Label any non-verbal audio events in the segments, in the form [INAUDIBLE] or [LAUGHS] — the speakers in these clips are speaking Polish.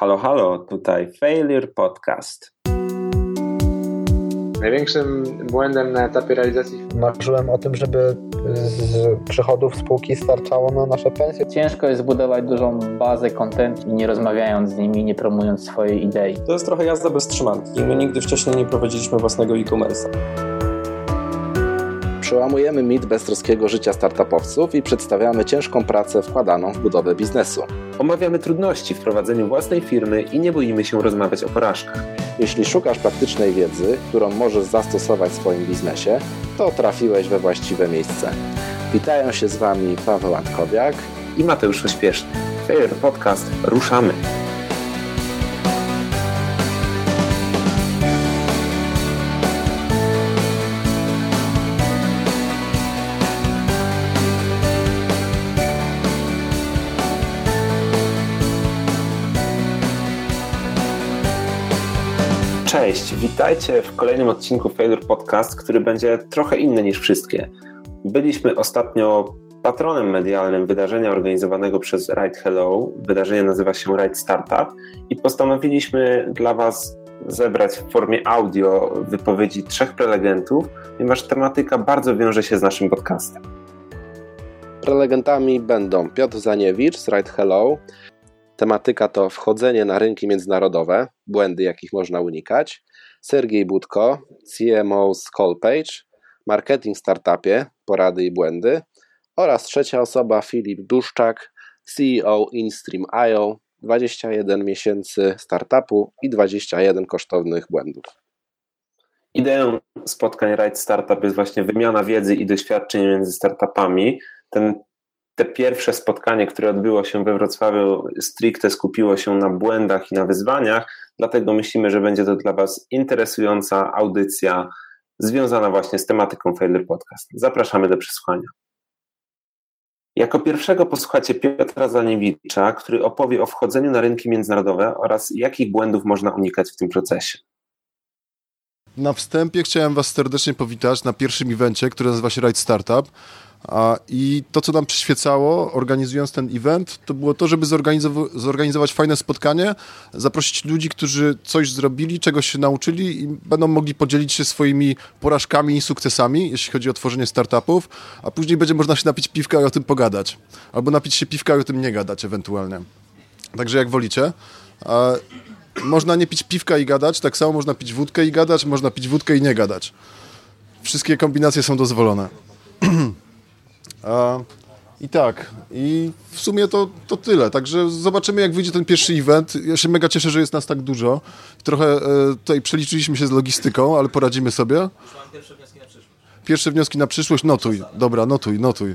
Halo, halo, tutaj Failure Podcast. Największym błędem na etapie realizacji Marzyłem o tym, żeby z przychodów spółki starczało na nasze pensje. Ciężko jest zbudować dużą bazę content i nie rozmawiając z nimi, nie promując swojej idei. To jest trochę jazda bez trzymanki. My nigdy wcześniej nie prowadziliśmy własnego e-commerce'a. Przełamujemy mit beztroskiego życia startupowców i przedstawiamy ciężką pracę wkładaną w budowę biznesu. Omawiamy trudności w prowadzeniu własnej firmy i nie boimy się rozmawiać o porażkach. Jeśli szukasz praktycznej wiedzy, którą możesz zastosować w swoim biznesie, to trafiłeś we właściwe miejsce. Witają się z Wami Paweł Antkowiak i Mateusz Ośpieszny. Failure Podcast, ruszamy! Cześć, witajcie w kolejnym odcinku Failure Podcast, który będzie trochę inny niż wszystkie. Byliśmy ostatnio patronem medialnym wydarzenia organizowanego przez Ride Hello. Wydarzenie nazywa się Ride Startup i postanowiliśmy dla Was zebrać w formie audio wypowiedzi trzech prelegentów, ponieważ tematyka bardzo wiąże się z naszym podcastem. Prelegentami będą Piotr Zaniewicz z Ride Hello, Tematyka to wchodzenie na rynki międzynarodowe, błędy jakich można unikać. Sergiej Budko, CMO z Callpage, marketing startupie, porady i błędy. Oraz trzecia osoba Filip Duszczak, CEO InStream.io, 21 miesięcy startupu i 21 kosztownych błędów. Ideą spotkań Right Startup jest właśnie wymiana wiedzy i doświadczeń między startupami. Ten te pierwsze spotkanie, które odbyło się we Wrocławiu, stricte skupiło się na błędach i na wyzwaniach, dlatego myślimy, że będzie to dla Was interesująca audycja związana właśnie z tematyką Failure Podcast. Zapraszamy do przesłuchania. Jako pierwszego posłuchacie Piotra Zaniewicza, który opowie o wchodzeniu na rynki międzynarodowe oraz jakich błędów można unikać w tym procesie. Na wstępie chciałem Was serdecznie powitać na pierwszym evencie, który nazywa się Ride Startup. I to, co nam przyświecało, organizując ten event, to było to, żeby zorganizować fajne spotkanie, zaprosić ludzi, którzy coś zrobili, czegoś się nauczyli i będą mogli podzielić się swoimi porażkami i sukcesami, jeśli chodzi o tworzenie startupów, a później będzie można się napić piwka i o tym pogadać. Albo napić się piwka i o tym nie gadać ewentualnie. Także jak wolicie. Można nie pić piwka i gadać, tak samo można pić wódkę i gadać, można pić wódkę i nie gadać. Wszystkie kombinacje są dozwolone. [CLEARS THROAT] I tak, i w sumie to, to tyle. Także zobaczymy, jak wyjdzie ten pierwszy event. Ja się mega cieszę, że jest nas tak dużo. Trochę e, tutaj przeliczyliśmy się z logistyką, ale poradzimy sobie. Pierwsze wnioski na przyszłość. Pierwsze wnioski na przyszłość, notuj. Dobra, notuj, notuj.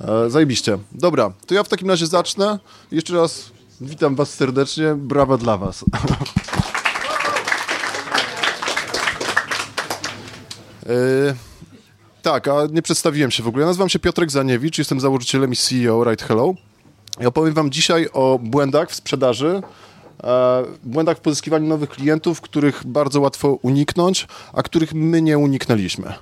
E, zajebiście. Dobra, to ja w takim razie zacznę. Jeszcze raz witam Was serdecznie. Brawa dla Was. [LAUGHS] e, tak, a nie przedstawiłem się w ogóle. Nazywam się Piotrek Zaniewicz, jestem założycielem i CEO Right Hello. Ja opowiem Wam dzisiaj o błędach w sprzedaży, e, błędach w pozyskiwaniu nowych klientów, których bardzo łatwo uniknąć, a których my nie uniknęliśmy.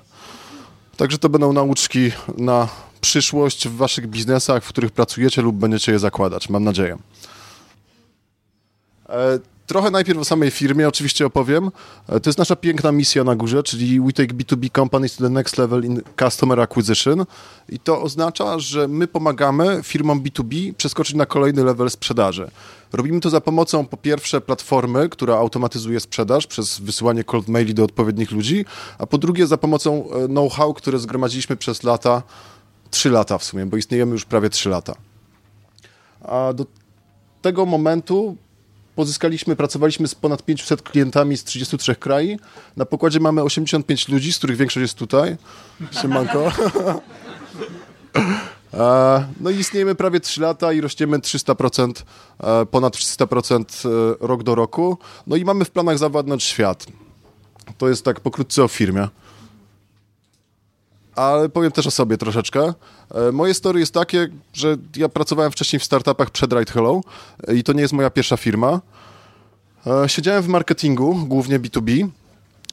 Także to będą nauczki na przyszłość w Waszych biznesach, w których pracujecie lub będziecie je zakładać, mam nadzieję. E, Trochę najpierw o samej firmie oczywiście opowiem. E, to jest nasza piękna misja na górze, czyli we take B2B companies to the next level in customer acquisition. I to oznacza, że my pomagamy firmom B2B przeskoczyć na kolejny level sprzedaży. Robimy to za pomocą po pierwsze platformy, która automatyzuje sprzedaż przez wysyłanie cold maili do odpowiednich ludzi, a po drugie za pomocą e, know-how, które zgromadziliśmy przez lata, trzy lata w sumie, bo istniejemy już prawie trzy lata. A do tego momentu pozyskaliśmy, pracowaliśmy z ponad 500 klientami z 33 krajów. Na pokładzie mamy 85 ludzi, z których większość jest tutaj. Siemanko. [LAUGHS] No i istniejemy prawie 3 lata i rośniemy 300%, e, ponad 300% e, rok do roku. No i mamy w planach zawładnąć świat. To jest tak pokrótce o firmie. Ale powiem też o sobie troszeczkę. E, moje story jest takie, że ja pracowałem wcześniej w startupach przed Right Hello i to nie jest moja pierwsza firma. E, siedziałem w marketingu, głównie B2B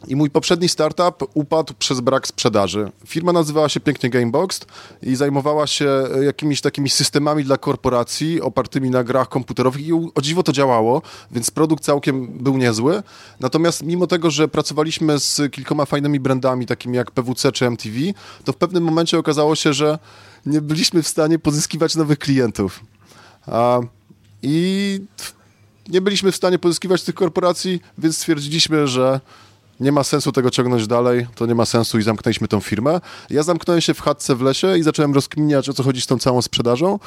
I mój poprzedni startup upadł przez brak sprzedaży. Firma nazywała się pięknie Gameboxed i zajmowała się e, jakimiś takimi systemami dla korporacji opartymi na grach komputerowych i o dziwo to działało, więc produkt całkiem był niezły. Natomiast mimo tego, że pracowaliśmy z kilkoma fajnymi brandami, takimi jak PWC czy MTV, to w pewnym momencie okazało się, że nie byliśmy w stanie pozyskiwać nowych klientów. I nie byliśmy w stanie pozyskiwać tych korporacji, więc stwierdziliśmy, że nie ma sensu tego ciągnąć dalej, to nie ma sensu i zamknęliśmy tą firmę. Ja zamknąłem się w chatce w lesie i zacząłem rozkminiać, o co chodzi z tą całą sprzedażą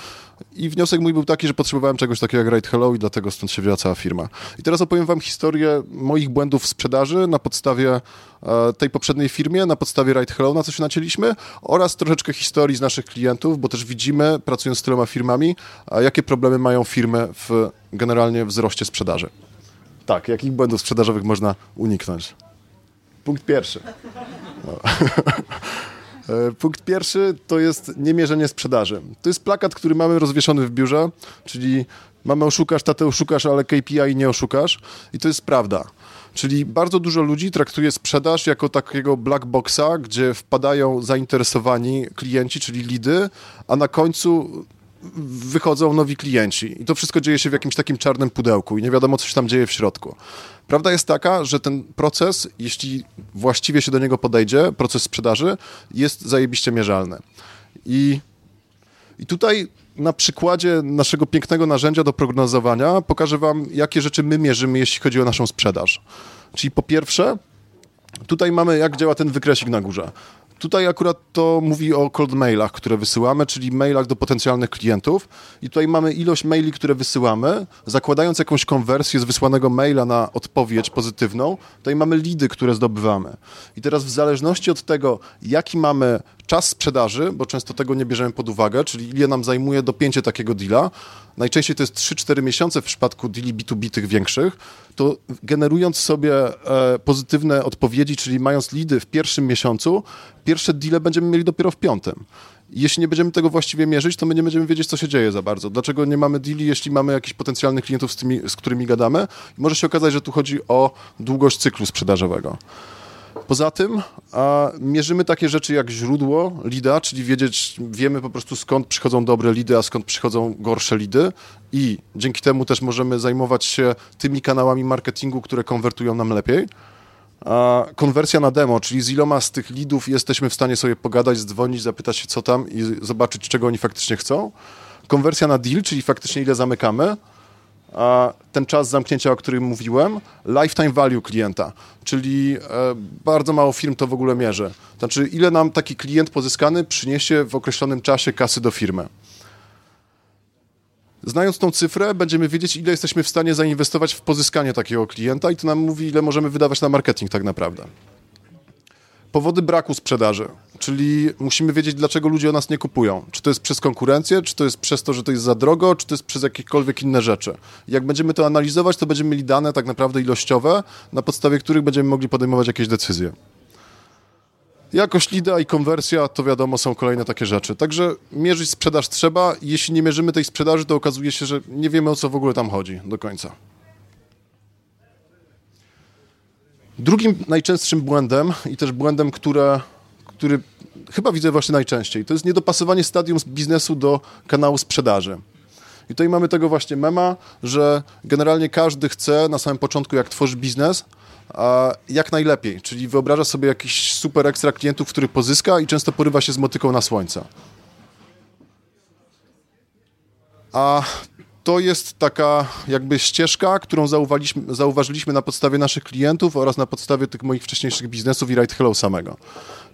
i wniosek mój był taki, że potrzebowałem czegoś takiego jak Right Hello i dlatego stąd się wzięła cała firma. I teraz opowiem wam historię moich błędów w sprzedaży na podstawie e, tej poprzedniej firmie, na podstawie Right Hello, na co się nacięliśmy oraz troszeczkę historii z naszych klientów, bo też widzimy, pracując z tyloma firmami, jakie problemy mają firmy w generalnie wzroście sprzedaży. Tak, jakich błędów sprzedażowych można uniknąć. Punkt pierwszy. No. [LAUGHS] E, Punkt pierwszy to jest niemierzenie sprzedaży. To jest plakat, który mamy rozwieszony w biurze, czyli mamy oszukasz, tatę oszukasz, ale KPI nie oszukasz i to jest prawda. Czyli bardzo dużo ludzi traktuje sprzedaż jako takiego black boxa, gdzie wpadają zainteresowani klienci, czyli lidy, a na końcu wychodzą nowi klienci. I to wszystko dzieje się w jakimś takim czarnym pudełku i nie wiadomo, co się tam dzieje w środku. Prawda jest taka, że ten proces, jeśli właściwie się do niego podejdzie, proces sprzedaży, jest zajebiście mierzalny. I, i tutaj na przykładzie naszego pięknego narzędzia do prognozowania pokażę Wam, jakie rzeczy my mierzymy, jeśli chodzi o naszą sprzedaż. Czyli po pierwsze, tutaj mamy, jak działa ten wykresik na górze. Tutaj akurat to mówi o cold mailach, które wysyłamy, czyli mailach do potencjalnych klientów. I tutaj mamy ilość maili, które wysyłamy, zakładając jakąś konwersję z wysłanego maila na odpowiedź pozytywną, tutaj mamy lidy, które zdobywamy. I teraz w zależności od tego, jaki mamy czas sprzedaży, bo często tego nie bierzemy pod uwagę, czyli ile nam zajmuje dopięcie takiego deala, najczęściej to jest 3-4 miesiące w przypadku deali B2B tych większych, to generując sobie e, pozytywne odpowiedzi, czyli mając lidy w pierwszym miesiącu, pierwsze deale będziemy mieli dopiero w piątym. Jeśli nie będziemy tego właściwie mierzyć, to my nie będziemy wiedzieć, co się dzieje za bardzo. Dlaczego nie mamy deali, jeśli mamy jakichś potencjalnych klientów, z, tymi, z którymi gadamy? I może się okazać, że tu chodzi o długość cyklu sprzedażowego. Poza tym a, mierzymy takie rzeczy jak źródło lida, czyli wiedzieć, wiemy po prostu skąd przychodzą dobre lidy, a skąd przychodzą gorsze lidy i dzięki temu też możemy zajmować się tymi kanałami marketingu, które konwertują nam lepiej. A konwersja na demo, czyli z iloma z tych lidów jesteśmy w stanie sobie pogadać, zdzwonić, zapytać się co tam i zobaczyć, czego oni faktycznie chcą. Konwersja na deal, czyli faktycznie ile zamykamy ten czas zamknięcia, o którym mówiłem, lifetime value klienta, czyli e, bardzo mało firm to w ogóle mierzy. Znaczy, ile nam taki klient pozyskany przyniesie w określonym czasie kasy do firmy. Znając tą cyfrę, będziemy wiedzieć, ile jesteśmy w stanie zainwestować w pozyskanie takiego klienta i to nam mówi, ile możemy wydawać na marketing tak naprawdę. Powody braku sprzedaży, czyli musimy wiedzieć, dlaczego ludzie o nas nie kupują. Czy to jest przez konkurencję, czy to jest przez to, że to jest za drogo, czy to jest przez jakiekolwiek inne rzeczy. Jak będziemy to analizować, to będziemy mieli dane tak naprawdę ilościowe, na podstawie których będziemy mogli podejmować jakieś decyzje. Jakość lida i konwersja to wiadomo są kolejne takie rzeczy. Także mierzyć sprzedaż trzeba. Jeśli nie mierzymy tej sprzedaży, to okazuje się, że nie wiemy o co w ogóle tam chodzi do końca. Drugim najczęstszym błędem i też błędem, które, który chyba widzę właśnie najczęściej, to jest niedopasowanie stadium biznesu do kanału sprzedaży. I tutaj mamy tego właśnie mema, że generalnie każdy chce na samym początku, jak tworzy biznes, jak najlepiej, czyli wyobraża sobie jakiś super ekstra klientów, których pozyska i często porywa się z motyką na słońce. A to jest taka jakby ścieżka, którą zauważyliśmy, na podstawie naszych klientów oraz na podstawie tych moich wcześniejszych biznesów i Right Hello samego.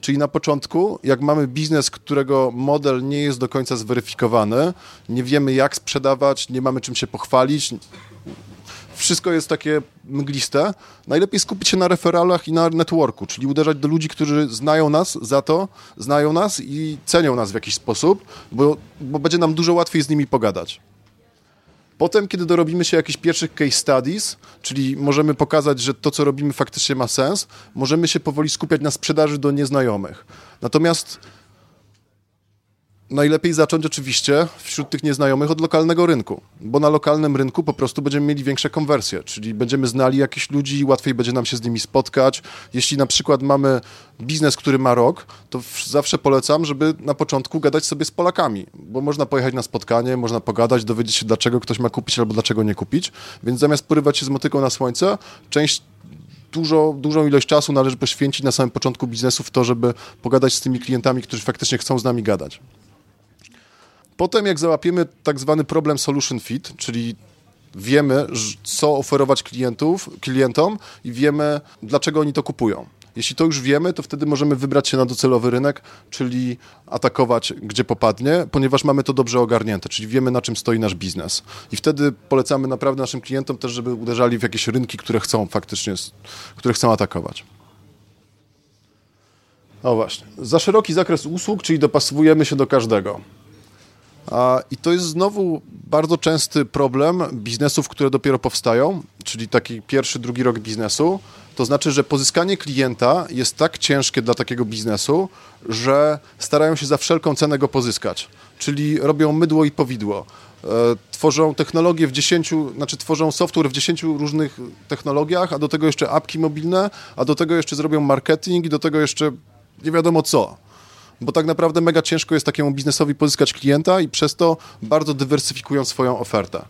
Czyli na początku, jak mamy biznes, którego model nie jest do końca zweryfikowany, nie wiemy jak sprzedawać, nie mamy czym się pochwalić, wszystko jest takie mgliste, najlepiej skupić się na referalach i na networku, czyli uderzać do ludzi, którzy znają nas za to, znają nas i cenią nas w jakiś sposób, bo, bo będzie nam dużo łatwiej z nimi pogadać. Potem, kiedy dorobimy się jakichś pierwszych case studies, czyli możemy pokazać, że to, co robimy, faktycznie ma sens, możemy się powoli skupiać na sprzedaży do nieznajomych. Natomiast najlepiej zacząć oczywiście wśród tych nieznajomych od lokalnego rynku, bo na lokalnym rynku po prostu będziemy mieli większe konwersje, czyli będziemy znali jakichś ludzi, łatwiej będzie nam się z nimi spotkać. Jeśli na przykład mamy biznes, który ma rok, to zawsze polecam, żeby na początku gadać sobie z Polakami, bo można pojechać na spotkanie, można pogadać, dowiedzieć się, dlaczego ktoś ma kupić albo dlaczego nie kupić, więc zamiast porywać się z motyką na słońce, część dużo, dużą ilość czasu należy poświęcić na samym początku biznesu w to, żeby pogadać z tymi klientami, którzy faktycznie chcą z nami gadać. Potem jak załapiemy tak zwany problem solution fit, czyli wiemy, co oferować klientów, klientom i wiemy, dlaczego oni to kupują. Jeśli to już wiemy, to wtedy możemy wybrać się na docelowy rynek, czyli atakować gdzie popadnie, ponieważ mamy to dobrze ogarnięte, czyli wiemy na czym stoi nasz biznes. I wtedy polecamy naprawdę naszym klientom też, żeby uderzali w jakieś rynki, które chcą faktycznie, które chcą atakować. O właśnie. Za szeroki zakres usług, czyli dopasowujemy się do każdego. I to jest znowu bardzo częsty problem biznesów, które dopiero powstają, czyli taki pierwszy, drugi rok biznesu. To znaczy, że pozyskanie klienta jest tak ciężkie dla takiego biznesu, że starają się za wszelką cenę go pozyskać. Czyli robią mydło i powidło. E, Tworzą technologię w 10, znaczy tworzą software w 10 różnych technologiach, a do tego jeszcze apki mobilne, a do tego jeszcze zrobią marketing i do tego jeszcze nie wiadomo co bo tak naprawdę mega ciężko jest takiemu biznesowi pozyskać klienta i przez to bardzo dywersyfikują swoją ofertę.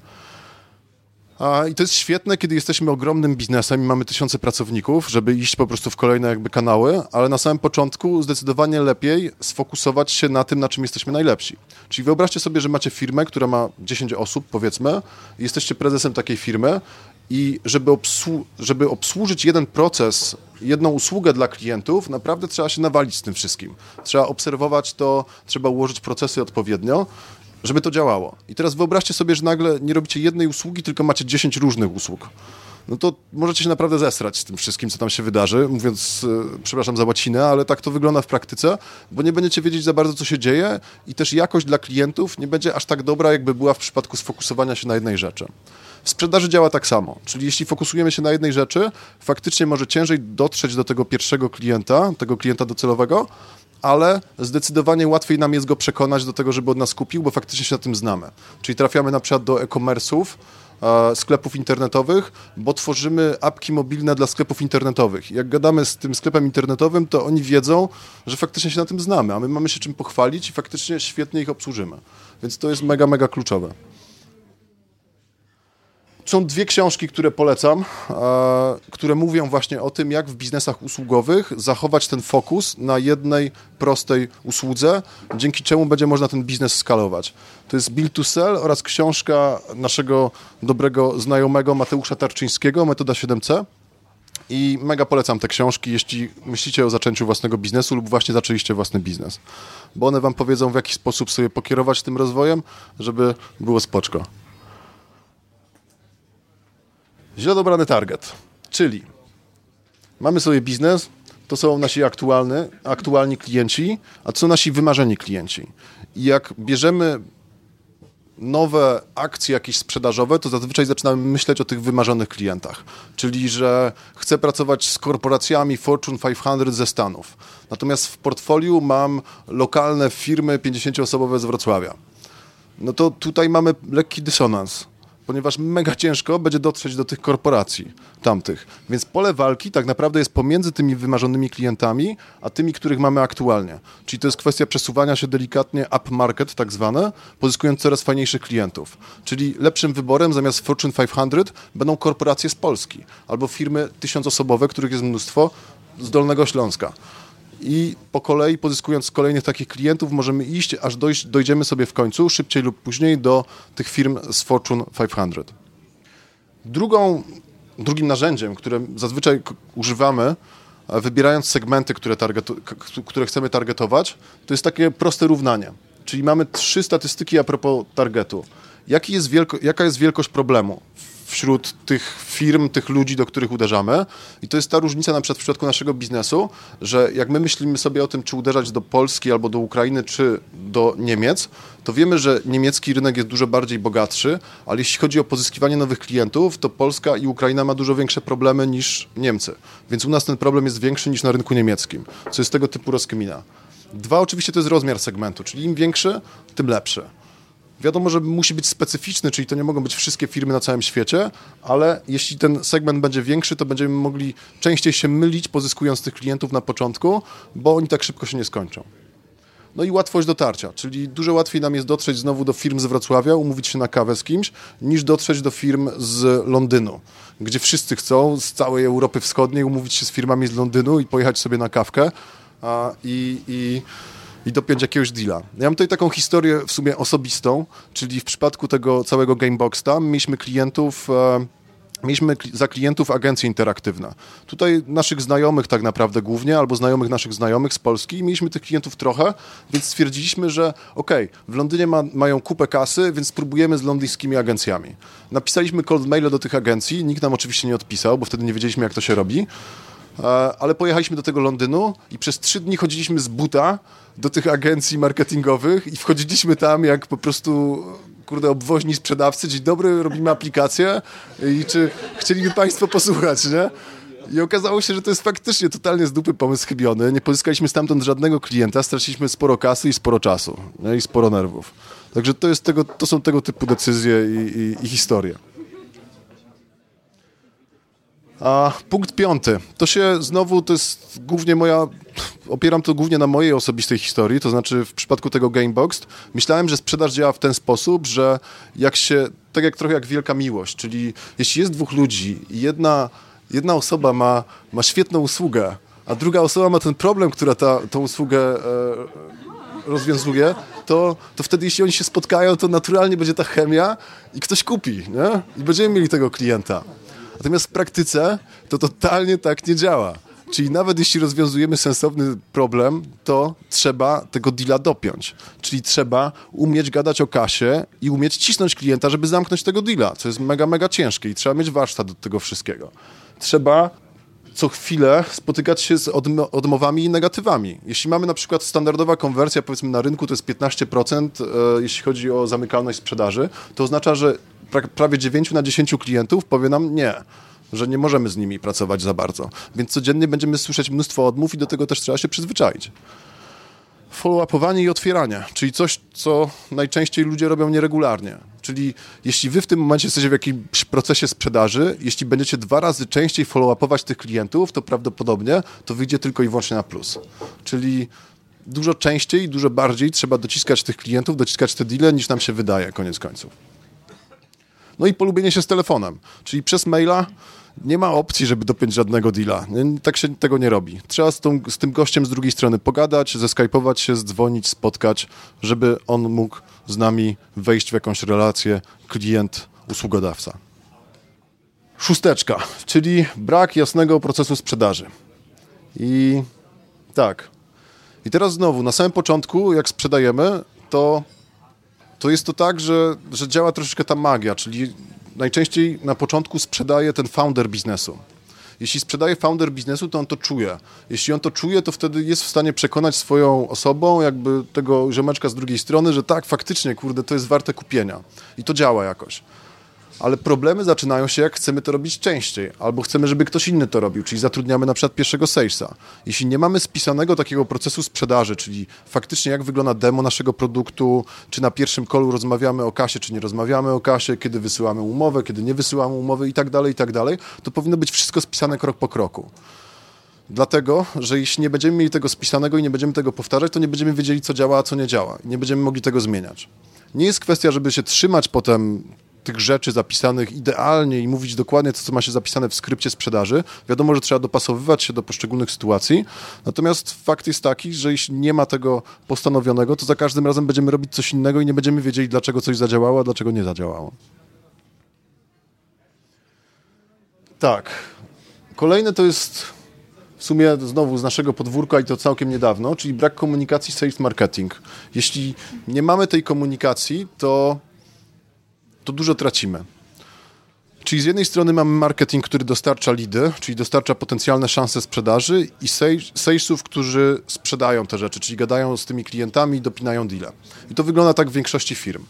I to jest świetne, kiedy jesteśmy ogromnym biznesem i mamy tysiące pracowników, żeby iść po prostu w kolejne jakby kanały, ale na samym początku zdecydowanie lepiej sfokusować się na tym, na czym jesteśmy najlepsi. Czyli wyobraźcie sobie, że macie firmę, która ma 10 osób, powiedzmy, jesteście prezesem takiej firmy i żeby, obsłu- żeby obsłużyć jeden proces, jedną usługę dla klientów, naprawdę trzeba się nawalić z tym wszystkim. Trzeba obserwować to, trzeba ułożyć procesy odpowiednio, żeby to działało. I teraz wyobraźcie sobie, że nagle nie robicie jednej usługi, tylko macie 10 różnych usług. No to możecie się naprawdę zesrać z tym wszystkim, co tam się wydarzy, mówiąc, e, przepraszam za łacinę, ale tak to wygląda w praktyce, bo nie będziecie wiedzieć za bardzo, co się dzieje i też jakość dla klientów nie będzie aż tak dobra, jakby była w przypadku sfokusowania się na jednej rzeczy. W sprzedaży działa tak samo, czyli jeśli fokusujemy się na jednej rzeczy, faktycznie może ciężej dotrzeć do tego pierwszego klienta, tego klienta docelowego, ale zdecydowanie łatwiej nam jest go przekonać do tego, żeby od nas kupił, bo faktycznie się na tym znamy. Czyli trafiamy na przykład do e-commerce'ów, e, sklepów internetowych, bo tworzymy apki mobilne dla sklepów internetowych. Jak gadamy z tym sklepem internetowym, to oni wiedzą, że faktycznie się na tym znamy, a my mamy się czym pochwalić i faktycznie świetnie ich obsłużymy. Więc to jest mega, mega kluczowe. Są dwie książki, które polecam, e, które mówią właśnie o tym, jak w biznesach usługowych zachować ten fokus na jednej prostej usłudze, dzięki czemu będzie można ten biznes skalować. To jest Build to Sell oraz książka naszego dobrego znajomego Mateusza Tarczyńskiego, Metoda 7C. I mega polecam te książki, jeśli myślicie o zaczęciu własnego biznesu lub właśnie zaczęliście własny biznes. Bo one wam powiedzą, w jaki sposób sobie pokierować tym rozwojem, żeby było spoczko. Źle dobrany target, czyli mamy sobie biznes, to są nasi aktualny, aktualni klienci, a to są nasi wymarzeni klienci. I jak bierzemy nowe akcje jakieś sprzedażowe, to zazwyczaj zaczynamy myśleć o tych wymarzonych klientach. Czyli, że chcę pracować z korporacjami Fortune 500 ze Stanów. Natomiast w portfolio mam lokalne firmy 50-osobowe z Wrocławia. No to tutaj mamy lekki dysonans ponieważ mega ciężko będzie dotrzeć do tych korporacji tamtych. Więc pole walki tak naprawdę jest pomiędzy tymi wymarzonymi klientami, a tymi, których mamy aktualnie. Czyli to jest kwestia przesuwania się delikatnie up market, tak zwane, pozyskując coraz fajniejszych klientów. Czyli lepszym wyborem zamiast Fortune 500 będą korporacje z Polski albo firmy tysiącosobowe, których jest mnóstwo z Dolnego Śląska. I po kolei, pozyskując kolejnych takich klientów, możemy iść, aż dojść, dojdziemy sobie w końcu, szybciej lub później, do tych firm z Fortune 500. Drugą, drugim narzędziem, które zazwyczaj używamy, e, wybierając segmenty, które, targetu, które chcemy targetować, to jest takie proste równanie. Czyli mamy trzy statystyki a propos targetu. Jaki jest wielko, jaka jest wielkość problemu wśród tych firm, tych ludzi, do których uderzamy? I to jest ta różnica na przykład w przypadku naszego biznesu, że jak my myślimy sobie o tym, czy uderzać do Polski albo do Ukrainy, czy do Niemiec, to wiemy, że niemiecki rynek jest dużo bardziej bogatszy, ale jeśli chodzi o pozyskiwanie nowych klientów, to Polska i Ukraina ma dużo większe problemy niż Niemcy. Więc u nas ten problem jest większy niż na rynku niemieckim, co jest tego typu rozkmina. Dwa, oczywiście to jest rozmiar segmentu, czyli im większy, tym lepszy. Wiadomo, że musi być specyficzny, czyli to nie mogą być wszystkie firmy na całym świecie, ale jeśli ten segment będzie większy, to będziemy mogli częściej się mylić, pozyskując tych klientów na początku, bo oni tak szybko się nie skończą. No i łatwość dotarcia, czyli dużo łatwiej nam jest dotrzeć znowu do firm z Wrocławia, umówić się na kawę z kimś, niż dotrzeć do firm z Londynu, gdzie wszyscy chcą z całej Europy Wschodniej umówić się z firmami z Londynu i pojechać sobie na kawkę a, i, i, i dopiąć jakiegoś deala. Ja mam tutaj taką historię w sumie osobistą, czyli w przypadku tego całego Gameboxa mieliśmy klientów... E, Mieliśmy za klientów agencje interaktywne. Tutaj naszych znajomych tak naprawdę głównie, albo znajomych naszych znajomych z Polski. Mieliśmy tych klientów trochę, więc stwierdziliśmy, że okej, w Londynie ma, mają kupę kasy, więc spróbujemy z londyńskimi agencjami. Napisaliśmy cold maile do tych agencji, nikt nam oczywiście nie odpisał, bo wtedy nie wiedzieliśmy, jak to się robi. E, ale pojechaliśmy do tego Londynu i przez trzy dni chodziliśmy z buta do tych agencji marketingowych i wchodziliśmy tam jak po prostu kurde, obwoźni sprzedawcy, dzień dobry, robimy aplikację i czy chcieliby Państwo posłuchać, nie? I okazało się, że to jest faktycznie totalnie z dupy pomysł chybiony. Nie pozyskaliśmy stamtąd żadnego klienta, straciliśmy sporo kasy i sporo czasu nie? i sporo nerwów. Także to, jest tego, to są tego typu decyzje i, i, i historie. A punkt piąty. To się znowu, to jest głównie moja, opieram to głównie na mojej osobistej historii, to znaczy w przypadku tego Gamebox myślałem, że sprzedaż działa w ten sposób, że jak się, tak jak trochę jak wielka miłość, czyli jeśli jest dwóch ludzi i jedna, jedna osoba ma, ma świetną usługę, a druga osoba ma ten problem, która ta, tą usługę e, rozwiązuje, to, to wtedy jeśli oni się spotkają, to naturalnie będzie ta chemia i ktoś kupi, nie? I będziemy mieli tego klienta. Natomiast w praktyce to totalnie tak nie działa. Czyli nawet jeśli rozwiązujemy sensowny problem, to trzeba tego deala dopiąć. Czyli trzeba umieć gadać o kasie i umieć cisnąć klienta, żeby zamknąć tego deala, co jest mega, mega ciężkie i trzeba mieć warsztat do tego wszystkiego. Trzeba co chwilę spotykać się z odm- odmowami i negatywami. Jeśli mamy na przykład standardowa konwersja, powiedzmy na rynku to jest 15%, e, jeśli chodzi o zamykalność sprzedaży, to oznacza, że prawie 9 na 10 klientów powie nam nie że nie możemy z nimi pracować za bardzo. Więc codziennie będziemy słyszeć mnóstwo odmów i do tego też trzeba się przyzwyczaić. Follow-upowanie i otwieranie, czyli coś, co najczęściej ludzie robią nieregularnie. Czyli jeśli wy w tym momencie jesteście w jakimś procesie sprzedaży, jeśli będziecie dwa razy częściej follow-upować tych klientów, to prawdopodobnie to wyjdzie tylko i wyłącznie na plus. Czyli dużo częściej, dużo bardziej trzeba dociskać tych klientów, dociskać te deale, niż nam się wydaje, koniec końców. No i polubienie się z telefonem, czyli przez maila nie ma opcji, żeby dopiąć żadnego deala. Tak się tego nie robi. Trzeba z, tą, z tym gościem z drugiej strony pogadać, zeskajpować się, zdzwonić, spotkać, żeby on mógł z nami wejść w jakąś relację klient-usługodawca. Szósteczka, czyli brak jasnego procesu sprzedaży. I tak. I teraz znowu, na samym początku, jak sprzedajemy, to to jest to tak, że, że działa troszeczkę ta magia, czyli najczęściej na początku sprzedaje ten founder biznesu. Jeśli sprzedaje founder biznesu, to on to czuje. Jeśli on to czuje, to wtedy jest w stanie przekonać swoją osobą, jakby tego ziomeczka z drugiej strony, że tak, faktycznie, kurde, to jest warte kupienia. I to działa jakoś. Ale problemy zaczynają się, jak chcemy to robić częściej, albo chcemy, żeby ktoś inny to robił, czyli zatrudniamy na przykład pierwszego salesa. Jeśli nie mamy spisanego takiego procesu sprzedaży, czyli faktycznie jak wygląda demo naszego produktu, czy na pierwszym kolu rozmawiamy o kasie, czy nie rozmawiamy o kasie, kiedy wysyłamy umowę, kiedy nie wysyłamy umowy i tak dalej, i tak dalej, to powinno być wszystko spisane krok po kroku. Dlatego, że jeśli nie będziemy mieli tego spisanego i nie będziemy tego powtarzać, to nie będziemy wiedzieli, co działa, a co nie działa. Nie będziemy mogli tego zmieniać. Nie jest kwestia, żeby się trzymać potem tych rzeczy zapisanych idealnie i mówić dokładnie to, co ma się zapisane w skrypcie sprzedaży. Wiadomo, że trzeba dopasowywać się do poszczególnych sytuacji, natomiast fakt jest taki, że jeśli nie ma tego postanowionego, to za każdym razem będziemy robić coś innego i nie będziemy wiedzieli, dlaczego coś zadziałało, a dlaczego nie zadziałało. Tak. Kolejne to jest w sumie znowu z naszego podwórka i to całkiem niedawno, czyli brak komunikacji sales marketing. Jeśli nie mamy tej komunikacji, to, to dużo tracimy. Czyli z jednej strony mamy marketing, który dostarcza lidy, czyli dostarcza potencjalne szanse sprzedaży i sales- salesów, którzy sprzedają te rzeczy, czyli gadają z tymi klientami i dopinają deale. I to wygląda tak w większości firm.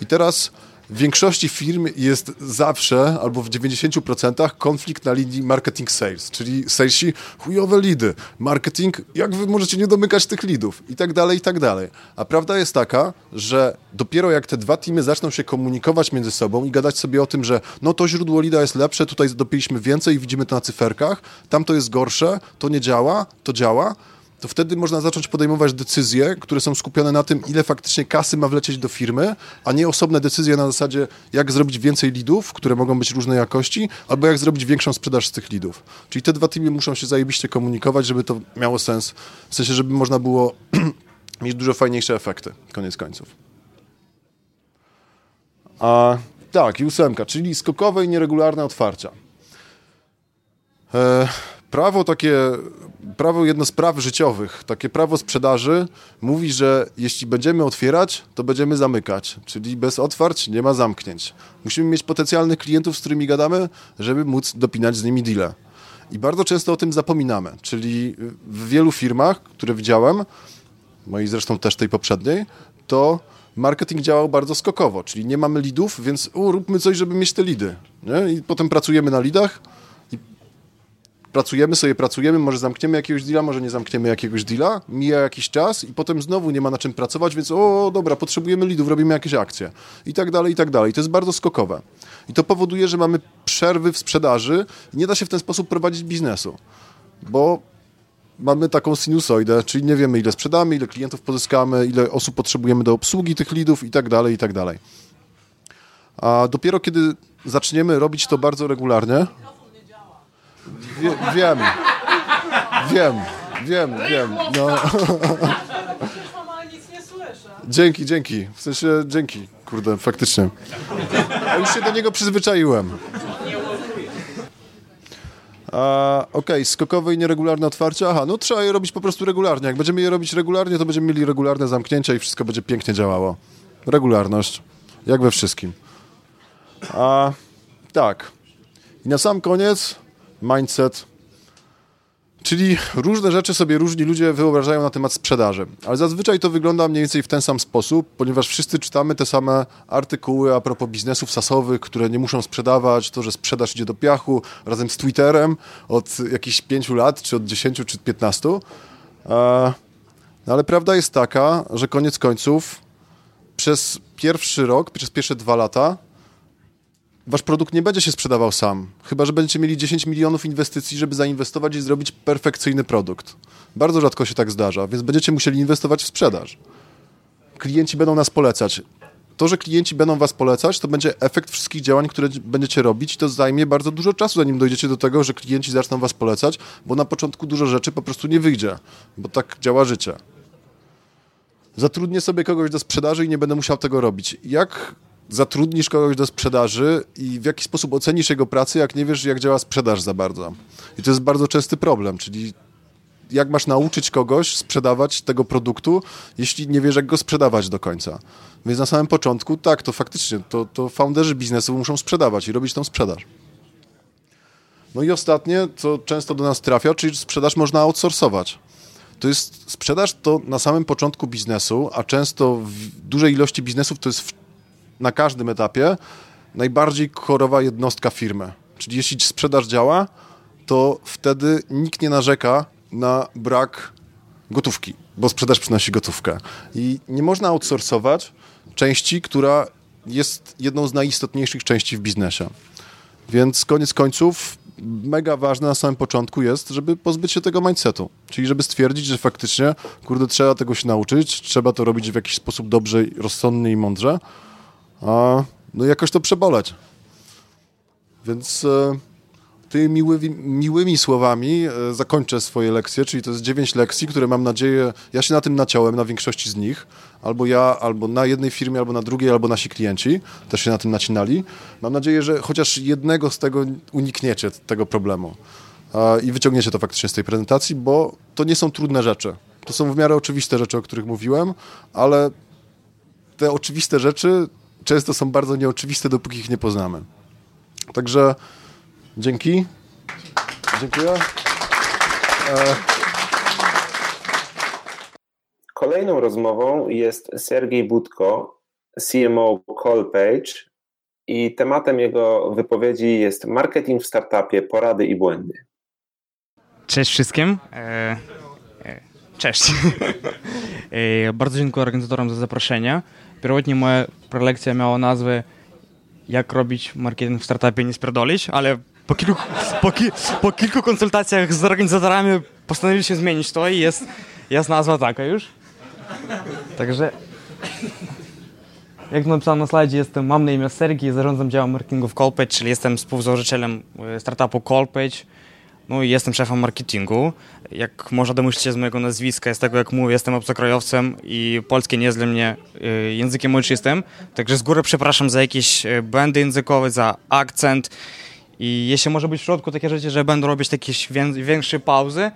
I teraz w większości firm jest zawsze, albo w 90% konflikt na linii marketing sales, czyli salesi chujowe lidy, marketing, jak wy możecie nie domykać tych lidów i tak dalej, i tak dalej. A prawda jest taka, że dopiero jak te dwa teamy zaczną się komunikować między sobą i gadać sobie o tym, że no to źródło lida jest lepsze, tutaj dopiliśmy więcej i widzimy to na cyferkach, tam to jest gorsze, to nie działa, to działa, to wtedy można zacząć podejmować decyzje, które są skupione na tym, ile faktycznie kasy ma wlecieć do firmy, a nie osobne decyzje na zasadzie, jak zrobić więcej lidów, które mogą być różnej jakości, albo jak zrobić większą sprzedaż z tych lidów. Czyli te dwa teamy muszą się zajebiście komunikować, żeby to miało sens. W sensie, żeby można było [CLEARS THROAT] mieć dużo fajniejsze efekty, koniec końców. A tak, i ósemka, czyli skokowe i nieregularne otwarcia. E, prawo takie, prawo jedno z praw życiowych, takie prawo sprzedaży mówi, że jeśli będziemy otwierać, to będziemy zamykać, czyli bez otwarć nie ma zamknięć. Musimy mieć potencjalnych klientów, z którymi gadamy, żeby móc dopinać z nimi deale. I bardzo często o tym zapominamy, czyli w wielu firmach, które widziałem, mojej zresztą też tej poprzedniej, to marketing działał bardzo skokowo, czyli nie mamy lidów, więc u, róbmy coś, żeby mieć te lidy. Nie? I potem pracujemy na lidach, pracujemy sobie, pracujemy, może zamkniemy jakiegoś deala, może nie zamkniemy jakiegoś deala, mija jakiś czas i potem znowu nie ma na czym pracować, więc o, dobra, potrzebujemy lidów, robimy jakieś akcje i tak dalej, i tak dalej. To jest bardzo skokowe. I to powoduje, że mamy przerwy w sprzedaży i nie da się w ten sposób prowadzić biznesu, bo mamy taką sinusoidę, czyli nie wiemy, ile sprzedamy, ile klientów pozyskamy, ile osób potrzebujemy do obsługi tych lidów i tak dalej, i tak dalej. A dopiero kiedy zaczniemy robić to bardzo regularnie, Wie, wiem. Wiem, wiem, wiem. No. Dzięki, dzięki. W sensie dzięki, kurde, faktycznie. A już się do niego przyzwyczaiłem. Okej, okay, skokowe i nieregularne otwarcia. Aha, no trzeba je robić po prostu regularnie. Jak będziemy je robić regularnie, to będziemy mieli regularne zamknięcia i wszystko będzie pięknie działało. Regularność. Jak we wszystkim. A tak. I na sam koniec mindset. Czyli różne rzeczy sobie różni ludzie wyobrażają na temat sprzedaży, ale zazwyczaj to wygląda mniej więcej w ten sam sposób, ponieważ wszyscy czytamy te same artykuły a propos biznesów sasowych, które nie muszą sprzedawać, to, że sprzedaż idzie do piachu razem z Twitterem od jakichś pięciu lat, czy od dziesięciu, czy piętnastu. No ale prawda jest taka, że koniec końców przez pierwszy rok, przez pierwsze dwa lata wasz produkt nie będzie się sprzedawał sam. Chyba, że będziecie mieli 10 milionów inwestycji, żeby zainwestować i zrobić perfekcyjny produkt. Bardzo rzadko się tak zdarza, więc będziecie musieli inwestować w sprzedaż. Klienci będą nas polecać. To, że klienci będą was polecać, to będzie efekt wszystkich działań, które będziecie robić i to zajmie bardzo dużo czasu, zanim dojdziecie do tego, że klienci zaczną was polecać, bo na początku dużo rzeczy po prostu nie wyjdzie, bo tak działa życie. Zatrudnię sobie kogoś do sprzedaży i nie będę musiał tego robić. Jak zatrudnisz kogoś do sprzedaży i w jaki sposób ocenisz jego pracę, jak nie wiesz, jak działa sprzedaż za bardzo. I to jest bardzo częsty problem, czyli jak masz nauczyć kogoś sprzedawać tego produktu, jeśli nie wiesz, jak go sprzedawać do końca. Więc na samym początku, tak, to faktycznie, to, to founderzy biznesu muszą sprzedawać i robić tą sprzedaż. No i ostatnie, co często do nas trafia, czyli sprzedaż można outsourcować. To jest sprzedaż to na samym początku biznesu, a często w dużej ilości biznesów to jest na każdym etapie najbardziej korowa jednostka firmy. Czyli jeśli sprzedaż działa, to wtedy nikt nie narzeka na brak gotówki, bo sprzedaż przynosi gotówkę. I nie można outsourcować części, która jest jedną z najistotniejszych części w biznesie. Więc koniec końców mega ważne na samym początku jest, żeby pozbyć się tego mindsetu. Czyli żeby stwierdzić, że faktycznie, kurde, trzeba tego się nauczyć, trzeba to robić w jakiś sposób dobrze, rozsądnie i mądrze, a no jakoś to przeboleć. Więc e, tymi miłymi, miłymi słowami e, zakończę swoje lekcje, czyli to jest dziewięć lekcji, które mam nadzieję, ja się na tym naciąłem, na większości z nich, albo ja, albo na jednej firmie, albo na drugiej, albo nasi klienci też się na tym nacinali. Mam nadzieję, że chociaż jednego z tego unikniecie, tego problemu i wyciągniecie to faktycznie z tej prezentacji, bo to nie są trudne rzeczy. To są w miarę oczywiste rzeczy, o których mówiłem, ale te oczywiste rzeczy często są bardzo nieoczywiste, dopóki ich nie poznamy. Także dzięki. Dziękuję. E... Kolejną rozmową jest Sergiej Budko, CMO Callpage, i tematem jego wypowiedzi jest marketing w startupie, porady i błędy. Cześć wszystkim. Cześć. [LAUGHS] bardzo dziękuję organizatorom za zaproszenie. Pierwotnie moja prelekcja miała nazwę Jak robić marketing w startupie nie spierdolić, ale po kilku, po, ki, po kilku konsultacjach z organizatorami postanowiliśmy zmienić to i jest, jest nazwa taka już. Także jak napisałem na slajdzie, jestem, mam na imię Sergi, zarządzam działem marketingu w Callpage, czyli jestem współzałożycielem e, startupu Callpage. No jestem szefem marketingu. Jak można domyślić się z mojego nazwiska, z tego jak mówię, jestem obcokrajowcem i polskie nie jest dla mnie e, językiem ojczystym. Także z góry przepraszam za jakieś e, błędy językowe, za akcent. I jeśli może być w środku takie rzeczy, że będę robić jakieś większe pauzy,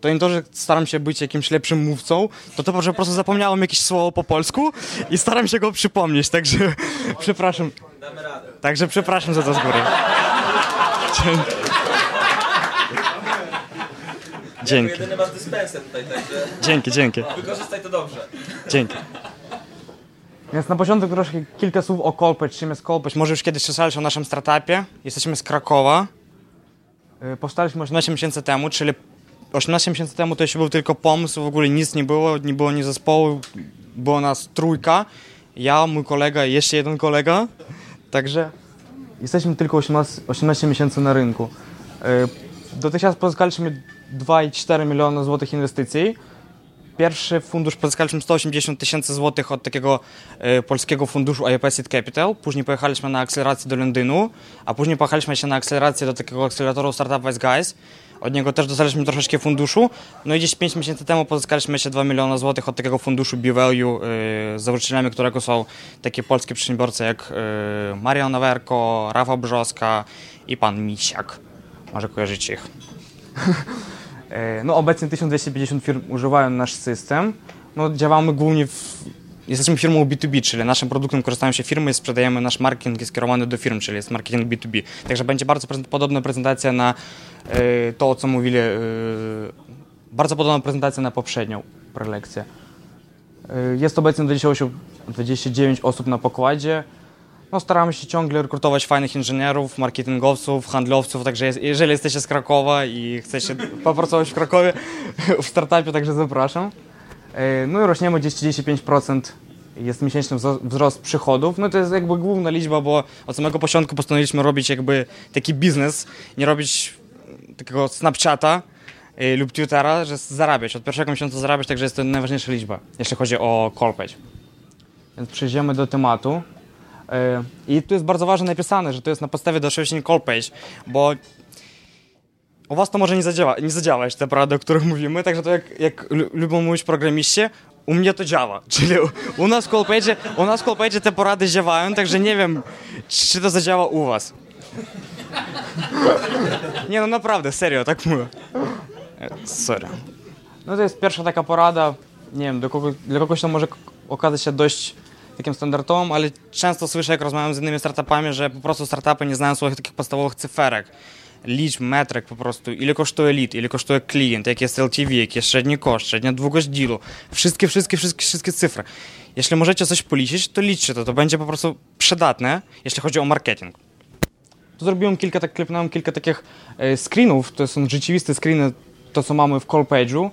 to nie to, że staram się być jakimś lepszym mówcą, to to, że po prostu zapomniałem jakieś słowo po polsku i staram się go przypomnieć, także [LAUGHS] przepraszam. Także przepraszam za to z góry. [LAUGHS] Dzięki. Jedyny masz dyspensę tutaj, także... Dzięki, dzięki. Wykorzystaj to dobrze. Dzięki. Więc na początek troszkę kilka słów o Kolpeć. Czym jest Kolpeć? Może już kiedyś słyszałeś o naszym startupie. Jesteśmy z Krakowa. Y, powstaliśmy 18 miesięcy temu, czyli 18 miesięcy temu to jeszcze był tylko pomysł, w ogóle nic nie było, nie było ni zespołu, było nas trójka, ja, mój kolega i jeszcze jeden kolega, także jesteśmy tylko 18, 18 miesięcy na rynku. E, dotychczas pozyskaliśmy 2,4 miliona złotych inwestycji. Pierwszy fundusz pozyskaliśmy 180 tysięcy złotych od takiego e, polskiego funduszu IOP Seed Capital. Później pojechaliśmy na akcelerację do Londynu, a później pojechaliśmy się na akcelerację do takiego akceleratora Startup Wise Guys. Od niego też dostaliśmy troszeczkę funduszu. No i gdzieś 5 miesięcy temu pozyskaliśmy jeszcze 2 miliony złotych od takiego funduszu B-Value, yy, założycielami którego są takie polskie przedsiębiorcy jak yy, Marian Nowerko, Rafał Brzoska i pan Misiak. Może kojarzycie ich. [LAUGHS] E, no obecnie 1250 firm używają nasz system. No, działamy głównie w Jesteśmy firmą B2B, czyli naszym produktem korzystają się firmy i sprzedajemy nasz marketing jest skierowany do firm, czyli jest marketing B2B. Także będzie bardzo podobna prezentacja na y, to, o co mówili, y, bardzo podobna prezentacja na poprzednią prelekcję. Jest obecnie 28, 29 osób na pokładzie. No, staramy się ciągle rekrutować fajnych inżynierów, marketingowców, handlowców, także jeżeli jesteście z Krakowa i chcecie popracować w Krakowie [LAUGHS] w startupie, także zapraszam. E, no i rośniemy gdzieś 35% jest miesięczny wzrost przychodów. No to jest jakby główna liczba, bo od samego początku postanowiliśmy robić jakby taki biznes, nie robić takiego Snapchata e, lub Twittera, że zarabiać. Od pierwszego miesiąca zarabiać, także jest to najważniejsza liczba, jeśli chodzi o Callpage. Więc przejdziemy do tematu. E, I tu jest bardzo ważne napisane, że to jest na podstawie doświadczeń Callpage, bo u was to może nie, zadziała, nie zadziałać, te porady, o których mówimy, także to jak, jak lubią mówić programiście, u mnie to działa. [LAUGHS] Czyli u, nas w u nas w Callpage te porady działają, także nie wiem, czy, to zadziała u was. Nie no, naprawdę, serio, tak mówię. Sorry. No to jest pierwsza taka porada, nie wiem, dla, kogo, dla kogoś to może okazać się dość takim standardowym, ale często słyszę, jak rozmawiam z innymi startupami, że po prostu startupy nie znają swoich takich podstawowych cyferek. Liczb, metryk po prostu, ile kosztuje lead, ile kosztuje klient, jaki jest LTV, jaki jest średni koszt, średnia długość dealu, wszystkie, wszystkie, wszystkie, wszystkie cyfry. Jeśli możecie coś policzyć, to liczcie to, to będzie po prostu przydatne, jeśli chodzi o marketing. Tu zrobiłem kilka, tak klepnąłem kilka takich e, screenów, to są rzeczywiste screeny, to co mamy w call page'u,